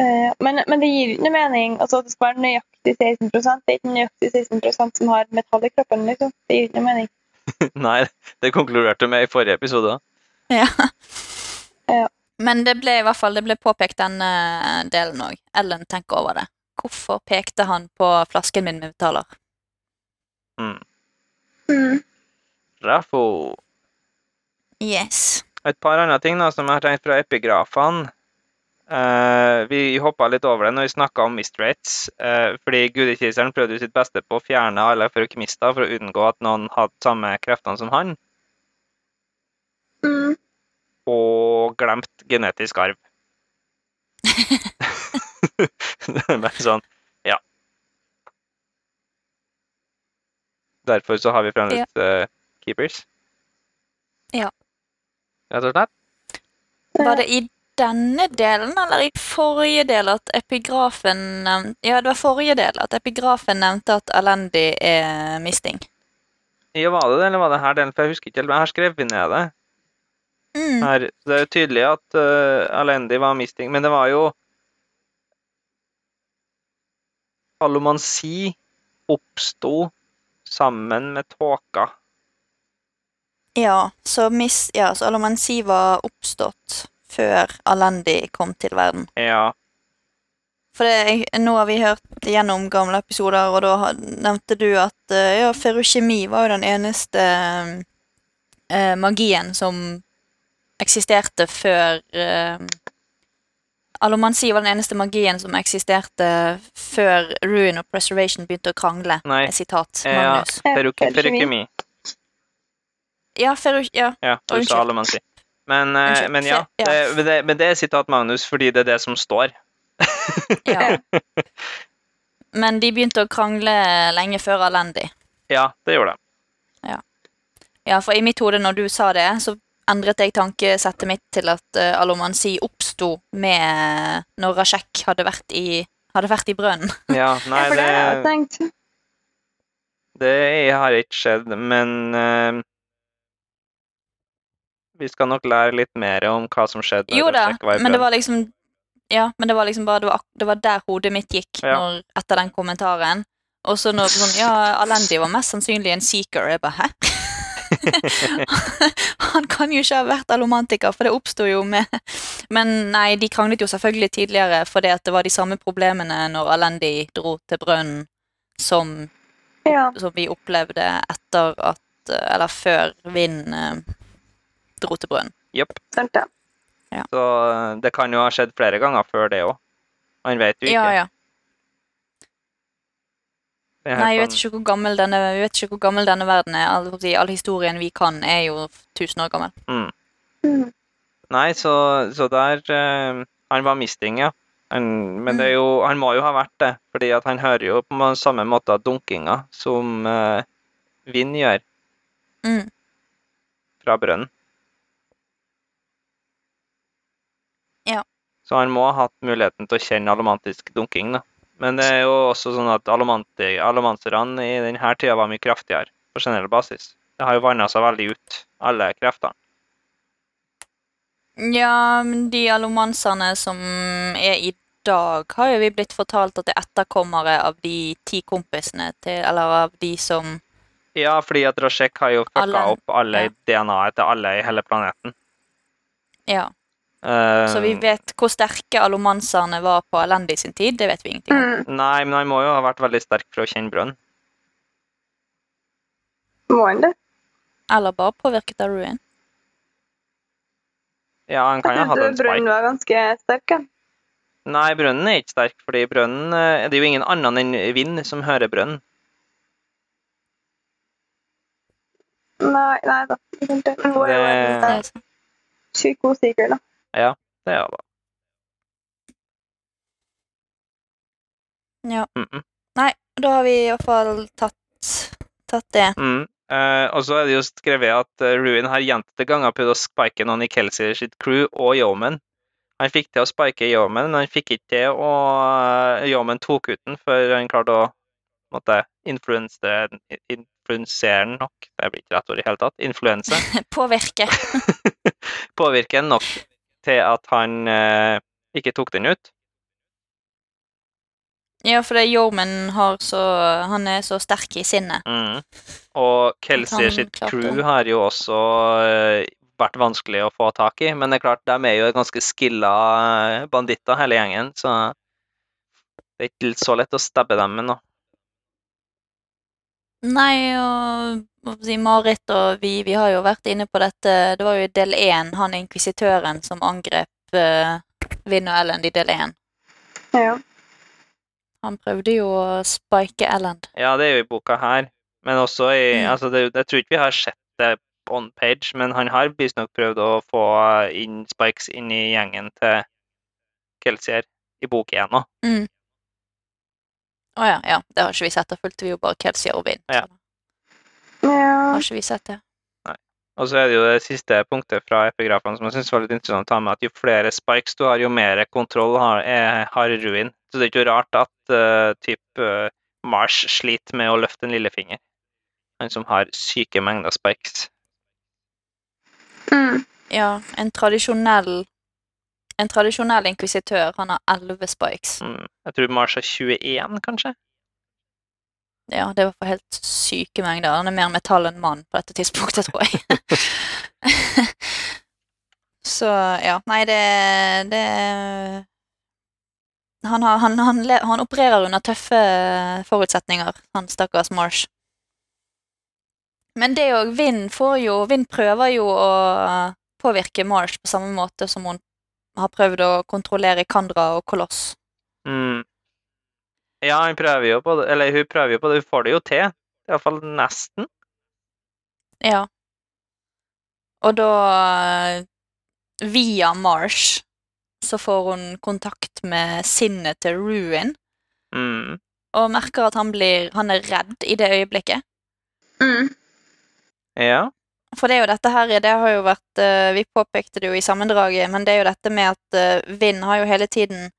Uh, men, men det gir ikke noe mening altså, det skal være nøyaktig 16 Det er ikke nøyaktig 16 som har metall i kroppen. Liksom. Det gir ikke noe mening. Nei, det konkluderte vi med i forrige episode. ja. Ja. Men det ble i hvert fall det ble påpekt denne delen òg. Ellen tenker over det. Hvorfor pekte han på flasken min med betaler? Mm. Mm. Raffo. Yes. Et par andre ting da, som jeg har tenkt fra epigrafene. Uh, vi hoppa litt over det når vi snakka om mistrates, uh, fordi gudekiseren prøvde sitt beste på å fjerne alle Ferokmister for å unngå at noen hadde samme kreftene som han, Mm. Og glemt genetisk arv. det er bare sånn Ja. Derfor så har vi fremdeles eh, keepers. Ja. rett og slett. Var det i denne delen eller i forrige del at epigrafen nevnte, Ja, det var forrige del at epigrafen nevnte at Alendi er misting. Ja, var det det, eller var det her delen? For jeg husker ikke helt, men jeg har skrevet ned det. Mm. Her. Det er jo tydelig at uh, Alendi var misting, men det var jo Alomansi oppsto sammen med tåka. Ja, så, mis, ja, så Alomansi var oppstått før Alendi kom til verden. Ja. For det, nå har vi hørt gjennom gamle episoder, og da nevnte du at eh, ja, ferrokjemi var jo den eneste eh, magien som eksisterte før eh, Alomansi var den eneste magien som eksisterte før Ruin og Preservation begynte å krangle. Nei. Et Sitat Ja. Magnus. Feruk-. Ferrokjemi. Ja, ferro... Ja. Ja, du Unnskyld. sa Alomansi. Men, eh, Unnskyld. men ja, Ja. det, men, det, men det er sitat Magnus fordi det er det som står. ja. Men de begynte å krangle lenge før Alendi. Ja, det gjorde det. Ja, for i mitt hode når du sa det, så endret jeg tankesettet mitt til at uh, Alomansi oppsto med når Rashek hadde vært i, hadde vært i brønnen. Ja, nei, det det, det har ikke skjedd, men uh, vi skal nok lære litt mer om hva som skjedde. Jo da, men det var liksom Ja, men det var liksom bare Det var, det var der hodet mitt gikk Ja. når, etter den kommentaren. Og så når sånn Ja, Alendi var mest sannsynlig en seeker. Jeg bare Hæ? Han kan jo ikke ha vært allomantiker, for det oppsto jo med Men nei, de kranglet jo selvfølgelig tidligere fordi at det var de samme problemene når Alendi dro til brønnen som Ja. som vi opplevde etter at Eller før Vind eh, dro til brønnen. Jepp. det. Så eh, det kan jo ha skjedd flere ganger før det òg. Man vet jo ikke. Ja, ja. Nei, jeg vet ikke hvor gammel denne, vi vet ikke hvor gammel denne verden er. All, all historien vi kan, er jo 1000 år gammel. mm. Mm. Nei, så, så der uh, Han var misting, ja. Han, men det er jo, han må jo ha vært det, fordi at han hører jo på samme måte dunkinga som uh, vind gjør Mm. fra brønnen. Ja. Så han må ha hatt muligheten til å kjenne alomantisk dunking, da. Men det er jo også sånn at allomanserne i denne tida var mye kraftigere på generell basis. Det har jo vanna seg veldig ut, alle kreftene. Ja, men de alomanserne som er i dag, har jo vi blitt fortalt at det er etterkommere av de ti kompisene til Eller av de som Ja, fordi at Rashek har jo fucka opp alle ja. DNA-et til alle i hele planeten. Ja. Eh, Så vi vet hvor sterke alomanserne var på Alendi sin tid. Det vet vi ingenting om. Mm. Nei, men han må jo ha vært veldig sterk for å kjenne brønn. Må han det? Eller bare påvirket av Ruin. Ja, han kan jo ha hatt en spike. brønnen var ganske sterk. ja. Nei, brønnen er ikke sterk, fordi brønnen eh, Det er jo ingen annen enn vind som hører brønnen. Nei, nei da. Det. Er Det- Det er sånn. psykosikker, da. Det gjør det. Ja. Mm -mm. Da har vi iallfall tatt, tatt det. Mm. Eh, og så er det jo skrevet at eh, Ruin har gjentatte ganger prøvd å spike noen i Kelsey sitt crew og Yeoman. Han fikk til å spike Yeoman, men han fikk ikke til å uh, Yeoman tok ut den før han klarte å influense, influensere den nok. Det blir ikke rett ord i hele tatt. Influense. Påvirke. Påvirke den nok til at han eh, ikke tok den ut. Ja, for det Yeoman har så Han er så sterk i sinnet. Mm. Og Kelsey Han sitt crew har jo også eh, vært vanskelig å få tak i, men det er klart, de er jo ganske skilla eh, banditter, hele gjengen, så det er ikke så lett å stabbe dem med noe. Nei, og si, Marit og vi, vi har jo vært inne på dette. Det var jo i del én, han inkvisitøren som angrep uh, Vinn og Ellen i del én. Ja. Han prøvde jo å spike Ellen. Ja, det er jo i boka her, men også i Mm. altså det, Jeg tror ikke vi har sett det on page, men han har visstnok prøvd å få inn Spikes inn i gjengen til Kelsier i bok én òg. Å ja, ja. Det har ikke vi sett. Da fulgte vi jo bare Kelsey og Vint. Ja. Har ikke vi sett det? Og så er det jo det siste punktet fra epigrafene som jeg synes var litt interessant å ta med, at jo flere spikes du har, jo mer kontroll har, er, har Ruin. Så det er ikke rart at uh, typ uh, Marsh sliter med å løfte en lillefinger. Han som har syke mengder spikes. Mm. Ja, en tradisjonell en tradisjonell inkvisitør. Han har elleve spikes. Mm. Jeg tror Marsh har 21, kanskje? Ja, det var for helt syke mengder. Han er mer metall enn mann på dette tidspunktet, tror jeg. Så ja, nei, det, det han, har, han, han, han opererer under tøffe forutsetninger, han stakkars Marsh. Men det òg Vind får jo Vind prøver jo å påvirke Marsh på samme måte som hun har prøvd å kontrollere Kandra og Koloss. Mm. Ja, hun prøver jo på det. Eller hun prøver jo på det. Hun får det jo til. Iallfall nesten. Ja. Og da Via Marsh så får hun kontakt med sinnet til Ruin, Mm. og merker at han blir Han er redd i det øyeblikket. Mm. Ja. For det er jo dette her Det har jo vært eh, Vi påpekte det jo i sammendraget, men det er jo dette med at uh, Vind har jo hele tiden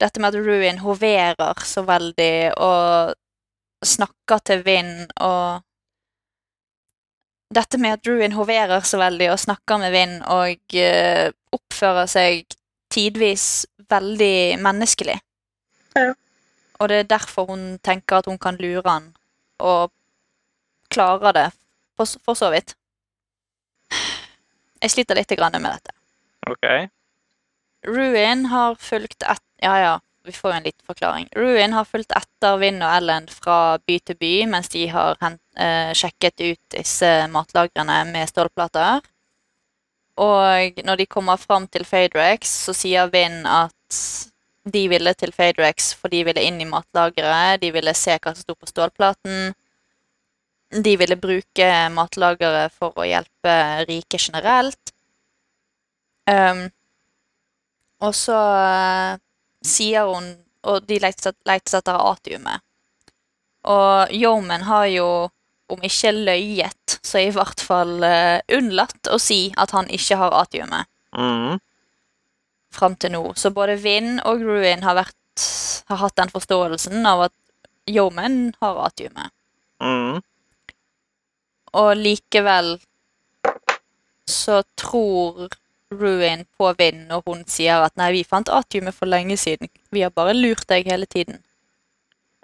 Dette med at Ruin hoverer så veldig og snakker til Vind og Dette med at Ruin hoverer så veldig og snakker med Vind og eh, oppfører seg tidvis veldig menneskelig. Ja. Og det er derfor hun tenker at hun kan lure han, og klarer det, for, for så vidt. Jeg sliter litt grann med dette. OK. Ruin har fulgt et... Ja, ja, vi får jo en liten forklaring. Ruin har fulgt etter Vinn og Ellen fra by til by mens de har hent, eh, sjekket ut disse matlagrene med stålplater. Og når de kommer fram til Faderex, så sier Vinn at de ville til Faderex for de ville inn i matlageret, de ville se hva som sto på stålplaten. De ville bruke matlagere for å hjelpe rike generelt. Um, og så uh, sier hun Og de leter etter atiumet. Og Yeoman har jo, om ikke løyet, så i hvert fall uh, unnlatt å si at han ikke har atiumet Mm. fram til nå. Så både Vinn og Ruin har, vært, har hatt den forståelsen av at Yeoman har atiumet. Mm. Og likevel så tror Ruin på Vinn når hun sier at nei, vi fant atiumet for lenge siden. Vi har bare lurt deg hele tiden.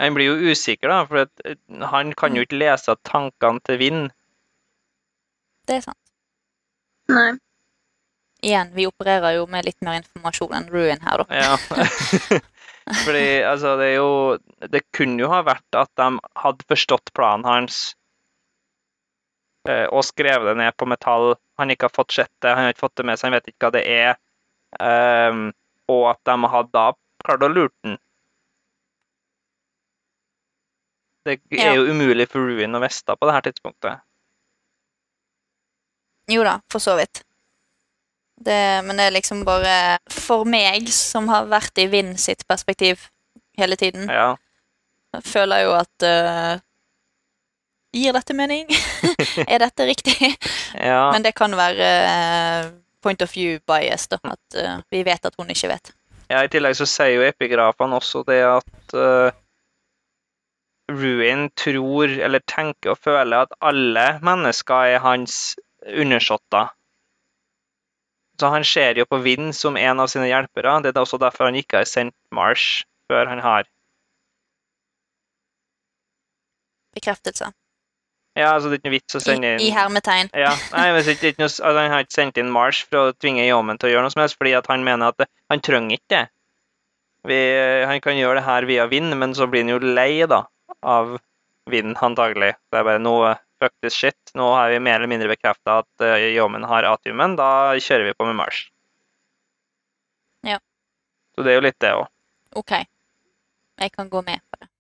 Han blir jo usikker, da, for at eh, han kan jo ikke lese tankene til Vind. Det er sant. Nei. Igjen, vi opererer jo med litt mer informasjon enn Ruin her, da. Ja. Fordi, altså, det er jo Det kunne jo ha vært at de hadde forstått planen hans og skrevet det ned på metall. Han ikke har fått sett det, han har ikke fått det med seg, han vet ikke hva det er. Um, og at de har da klart å lure den. Det er jo umulig for Ruin å vite på det her tidspunktet. Jo da, for så vidt. Det, men det er liksom bare For meg, som har vært i Vinn sitt perspektiv hele tiden, Ja. jeg føler jo at eh, Gir dette mening? er dette riktig? ja. Men det kan være eh, point of view bias, da. At eh, vi vet at hun ikke vet. Ja, I tillegg så sier jo epigrafene også det at uh, Ruin tror, eller tenker og føler at alle mennesker er hans undersåtter. Så han ser jo på Vind som en av sine hjelpere. Det er også derfor han ikke har sendt Marsh før han har. Bekreftelse. Ja, altså det er ikke noe vits å sende inn i hermetegn. Ja, nei, men det er ikke noe, altså, Han har ikke sendt inn Marsh for å tvinge Yeoman til å gjøre noe som helst, fordi han mener at det, han trenger ikke det. Vi, han kan gjøre det her via vind, men så blir han jo lei da, av vind, antagelig. Det er bare noe fuck this shit. Nå har vi mer eller mindre bekrefta at uh, Yeoman har atiumen, da kjører vi på med Marsh. Ja. Så det er jo litt det òg. OK. Jeg kan gå med på det.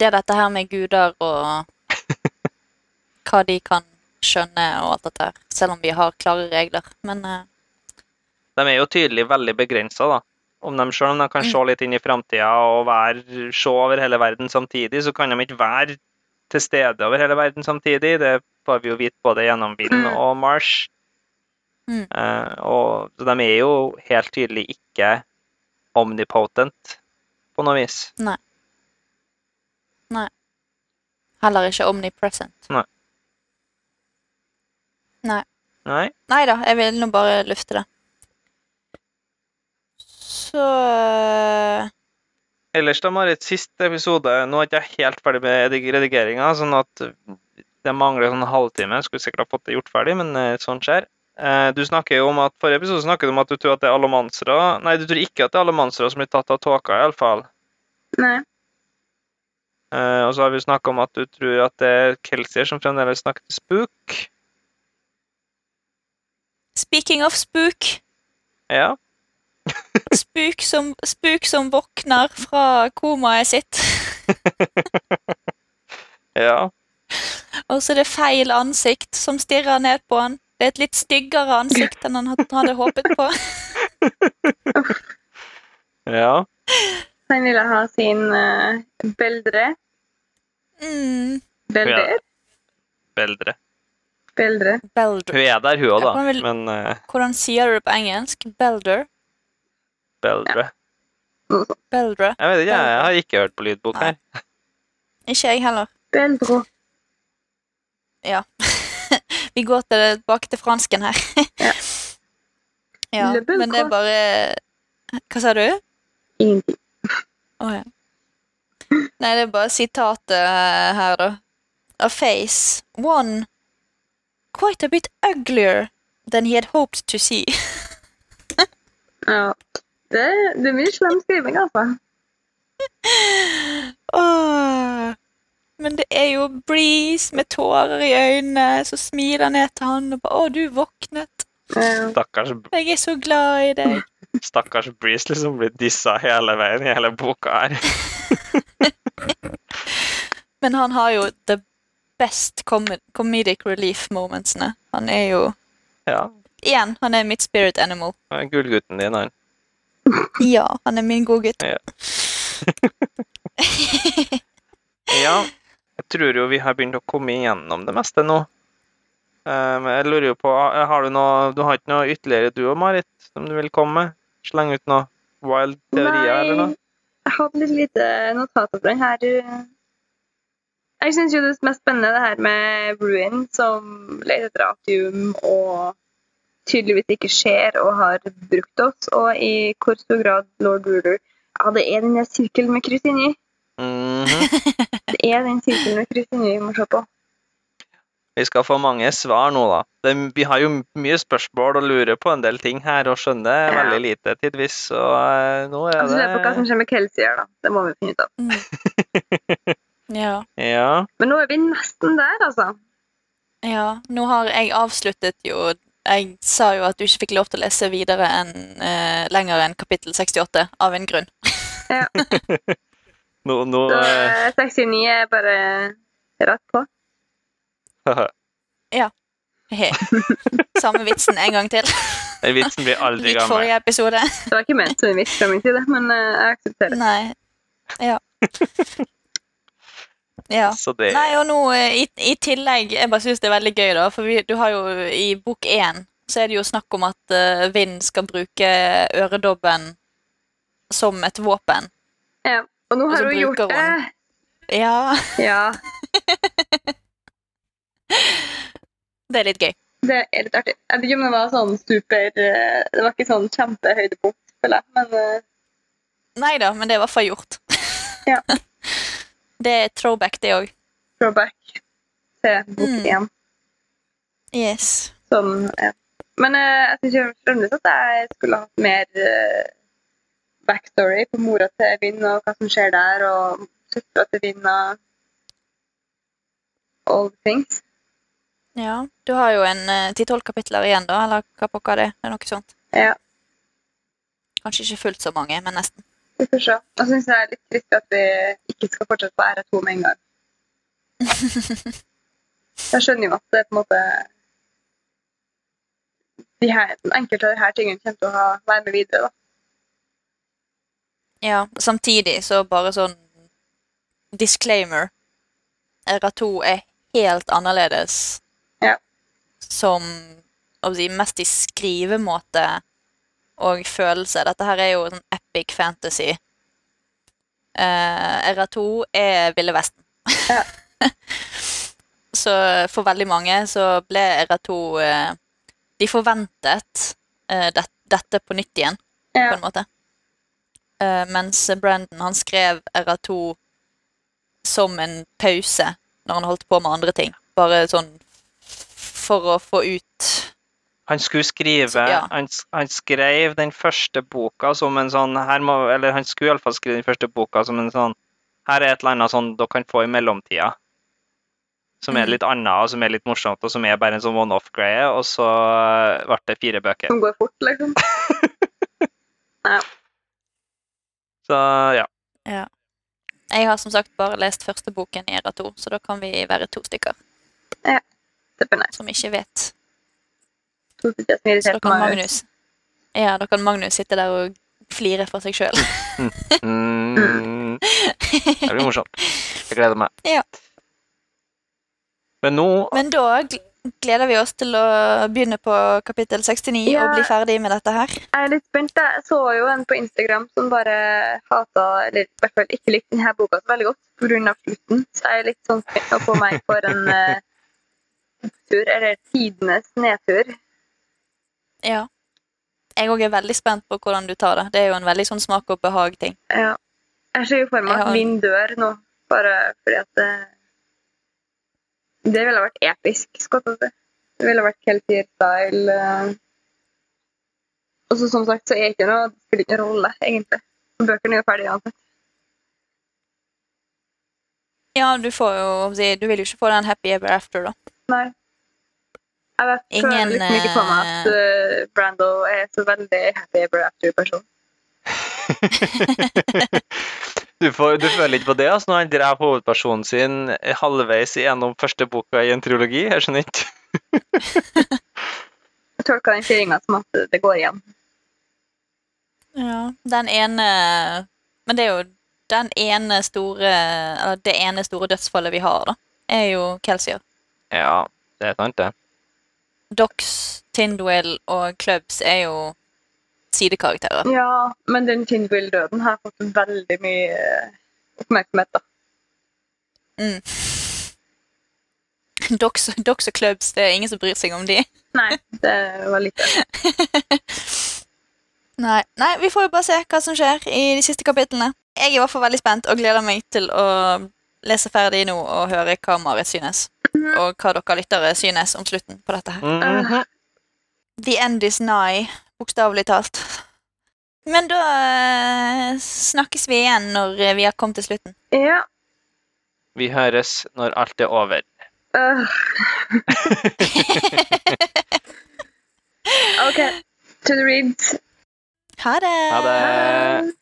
Det er dette her med guder og hva de kan skjønne og alt dette. Selv om vi har klare regler. Men eh, De er jo tydelig veldig begrensa, da. Om de, selv om de kan Mm. se litt inn i framtida og være, se over hele verden samtidig, så kan de ikke være til stede over hele verden samtidig. Det får vi jo vite både gjennom Vinn Mm. og Marsh. Mm. Uh, og så de er jo helt tydelig ikke omnipotent på noe vis. Nei. Heller ikke omnipresent. Nei. Nei Nei da, jeg vil nå bare lufte det. Så Ellers, da, Marit, siste episode Nå er ikke jeg helt ferdig med redigeringa, sånn at det mangler sånn en halvtime. Skulle sikkert ha fått det gjort ferdig, men sånt sånn skjer. Eh, Du snakker jo om at Forrige episode snakket du om at du tror at det er allomansere Nei, du tror ikke at det er allomansere som blir tatt av tåka, iallfall. Nei. Uh, og så har vi snakka om at du tror at det er Kelsier som fremdeles snakker til Spook. Speaking of spook. Ja. Spuk som, spuk som våkner fra komaet sitt. Ja. Og så er det feil ansikt som stirrer ned på han. Det er et litt styggere ansikt enn han hadde håpet på. Ja. Han ville ha sin uh, beldre. Mm, Belder? Beldre. Beldre. Belder. Hun er der, hun òg, da. vil- Men uh, Hvordan sier du det på engelsk? Belder? Beldre. Ja. Beldre? Jeg vet ikke, jeg har ikke hørt på lydbok Nei. her. Ikke jeg heller. Ja. Vi går tilbake til fransken her. Ja. ja, men det er bare Hva sa du? Ingenting. Å ja. Nei, det er bare sitatet eh, her, da. A face, one quite a bit uglier than he had hoped to see. Ja. Det, det er mye slem skriving, altså. Åh. Men det er jo Breeze med tårer i øynene som smiler ned til han og bare 'Å, du våknet. Ja. Stakkars, Jeg er så glad i deg.' stakkars Breeze liksom blir dissa hele veien i hele boka her. Men han har jo the best com comedic relief momentsene. Han er jo Ja. Igjen, han er mitt spirit animal. Gullgutten din, han. Ja, han er min godgutt. Ja. Ja, jeg tror jo vi har begynt å komme igjennom det meste nå. Um, jeg lurer jo på, eh, har du noe Du har ikke noe ytterligere du og Marit som du vil komme med? Slenge ut noe wild teorier eller noe? jeg hadde litt lite notater på den her. Jeg syns jo det er mest spennende det her med Ruin, som leter etter atium og tydeligvis ikke skjer og har brukt oss, og i hvor stor grad Lord Ruler Ja, det er den der sirkelen med kryss inni. Mhm. Det er den sirkelen med kryss inni vi må se på. Vi skal få mange svar nå, da. Det, vi har jo mye spørsmål og lurer på en del ting her, og skjønner Ja. veldig lite tidvis, så eh, nå er Altså, det er på hva som skjer med Kelsier, da. Det må vi finne ut av. Ja. Ja. Men nå er vi nesten der, altså. ja. Nå har jeg avsluttet jo Jeg sa jo at du ikke fikk lov til å lese videre enn eh, lenger enn kapittel 68, av en grunn. Nå, nå Så eh, eh, 69 er bare rett på. He. Samme vitsen en gang til. Den vitsen blir aldri gammel. gammel. forrige episode. Det var ikke ment som en vits fra min side, men eh, jeg aksepterer. Nei. Ja. Ja. Så det Nei, og nå eh, i, i tillegg Jeg bare syns det er veldig gøy, da. For vi, du har jo i bok én så er det jo snakk om at uh, Vind skal bruke øredobben som et våpen. Ja. Og nå har og hun gjort hun... det. Ja, Ja, det er litt gøy. det er litt artig. Jeg vet ikke om det var sånn super eh, Det var ikke sånn kjempehøydepunkt, føler jeg, men uh... Nei da, men det er i hvert fall gjort. Ja. Det er throwback, det òg. throwback til bok Mm. én. Yes. Sånn, ja. Men uh, jeg syns fremdeles at jeg skulle hatt mer uh, backstory på mora til Vinn og hva som skjer der, og søstera til Vinn og all the things. Ja. Du har jo en ti-tolv kapitler igjen, da, eller hva pokker det er? Det er noe sånt. Ja. Kanskje ikke fullt så mange, men nesten. Vi får se. Jeg syns det er litt trist at vi ikke skal fortsette på R2 med en gang. Jeg skjønner jo at det er på en måte de her, Enkelte av her tingene kommer til å ha, være med videre. da. Ja, samtidig så bare sånn disclaimer. RA2 er helt annerledes ja. som si, mest i skrivemåte og følelse. Dette her er jo en epic fantasy. Uh, RA2 er Ville Vesten. Ja. så for veldig mange så ble RA2 uh, De forventet uh, det, dette på nytt igjen, Ja. på en måte. Eh, mens Brandon han skrev RA2 som en pause når han holdt på med andre ting. Bare sånn for å få ut Han skulle skrive ja. han, han skrev den første boka som en sånn her må, Eller han skulle iallfall skrive den første boka som en sånn Her er et eller annet sånn dere kan få i mellomtida. Som er Mhm. litt annet, og som er litt morsomt, og som er bare en sånn one-off-greie. Og så eh, ble det fire bøker. Som går fort, liksom. ja. Så ja. Jeg har som sagt bare lest første boken i Era 2, så da kan vi være to stykker Supernice. som ikke vet. To sitter jeg Så. Magnus Ja, da kan Magnus sitte der og flire for seg sjøl. Mm, det blir morsomt. Jeg gleder meg. Ja. Men nå Men da gleder vi oss til å begynne på kapittel 69 Ja. og bli ferdig med dette her. Jeg er litt spent. Jeg så jo en på Instagram som bare hata, eller i hvert fall ikke likte denne boka så veldig godt pga. slutten. Så jeg er litt sånn spent på få meg for en uh, tur, eller tidenes nedtur. Ja. Jeg òg er veldig spent på hvordan du tar det. Det er jo en veldig sånn smak og behag-ting. Ja. Jeg ser jo for meg at Linn dør nå, bare fordi at det, det ville vært episk. jeg. Det ville vært Keltier-style. eh. Og så som sagt så er ikke noe, det spiller ingen rolle, egentlig. Bøkene er jo ferdige uansett. Ja, du får jo Du vil jo ikke få den happy ever after, da. Nei. Jeg vet, Ingen, føler liksom ikke på meg at uh, Brando er så veldig happy ever after-person. du, får, du føler ikke på det altså, når han dreper hovedpersonen sin halvveis gjennom første boka i en trilogi? Jeg skjønner ikke. Jeg tolker den fyringa som at det går igjen. Ja, den ene Men det er jo den ene store Eller det ene store dødsfallet vi har, da, er jo Kelsier. Ja, det er sant, det. Dox, Tindwell og Clubs er jo sidekarakterer. Ja, men den Tindwill-døden har fått veldig mye eh, oppmerksomhet, da. Mm. Dox, Dox og Clubs, det er ingen som bryr seg om de. Nei, det var litt det. Nei, nei, vi får jo bare se hva som skjer i de siste kapitlene. Jeg er i hvert fall veldig spent og gleder meg til å lese ferdig nå og høre hva Marit synes. Og hva dere lyttere synes om slutten på dette her. Mhm. The end is nigh, bokstavelig talt. Men da eh, snakkes vi igjen når eh, vi har kommet til slutten. Ja. Vi høres når alt er over. Uh. OK. To the reads. Det! Ha det! Ha det.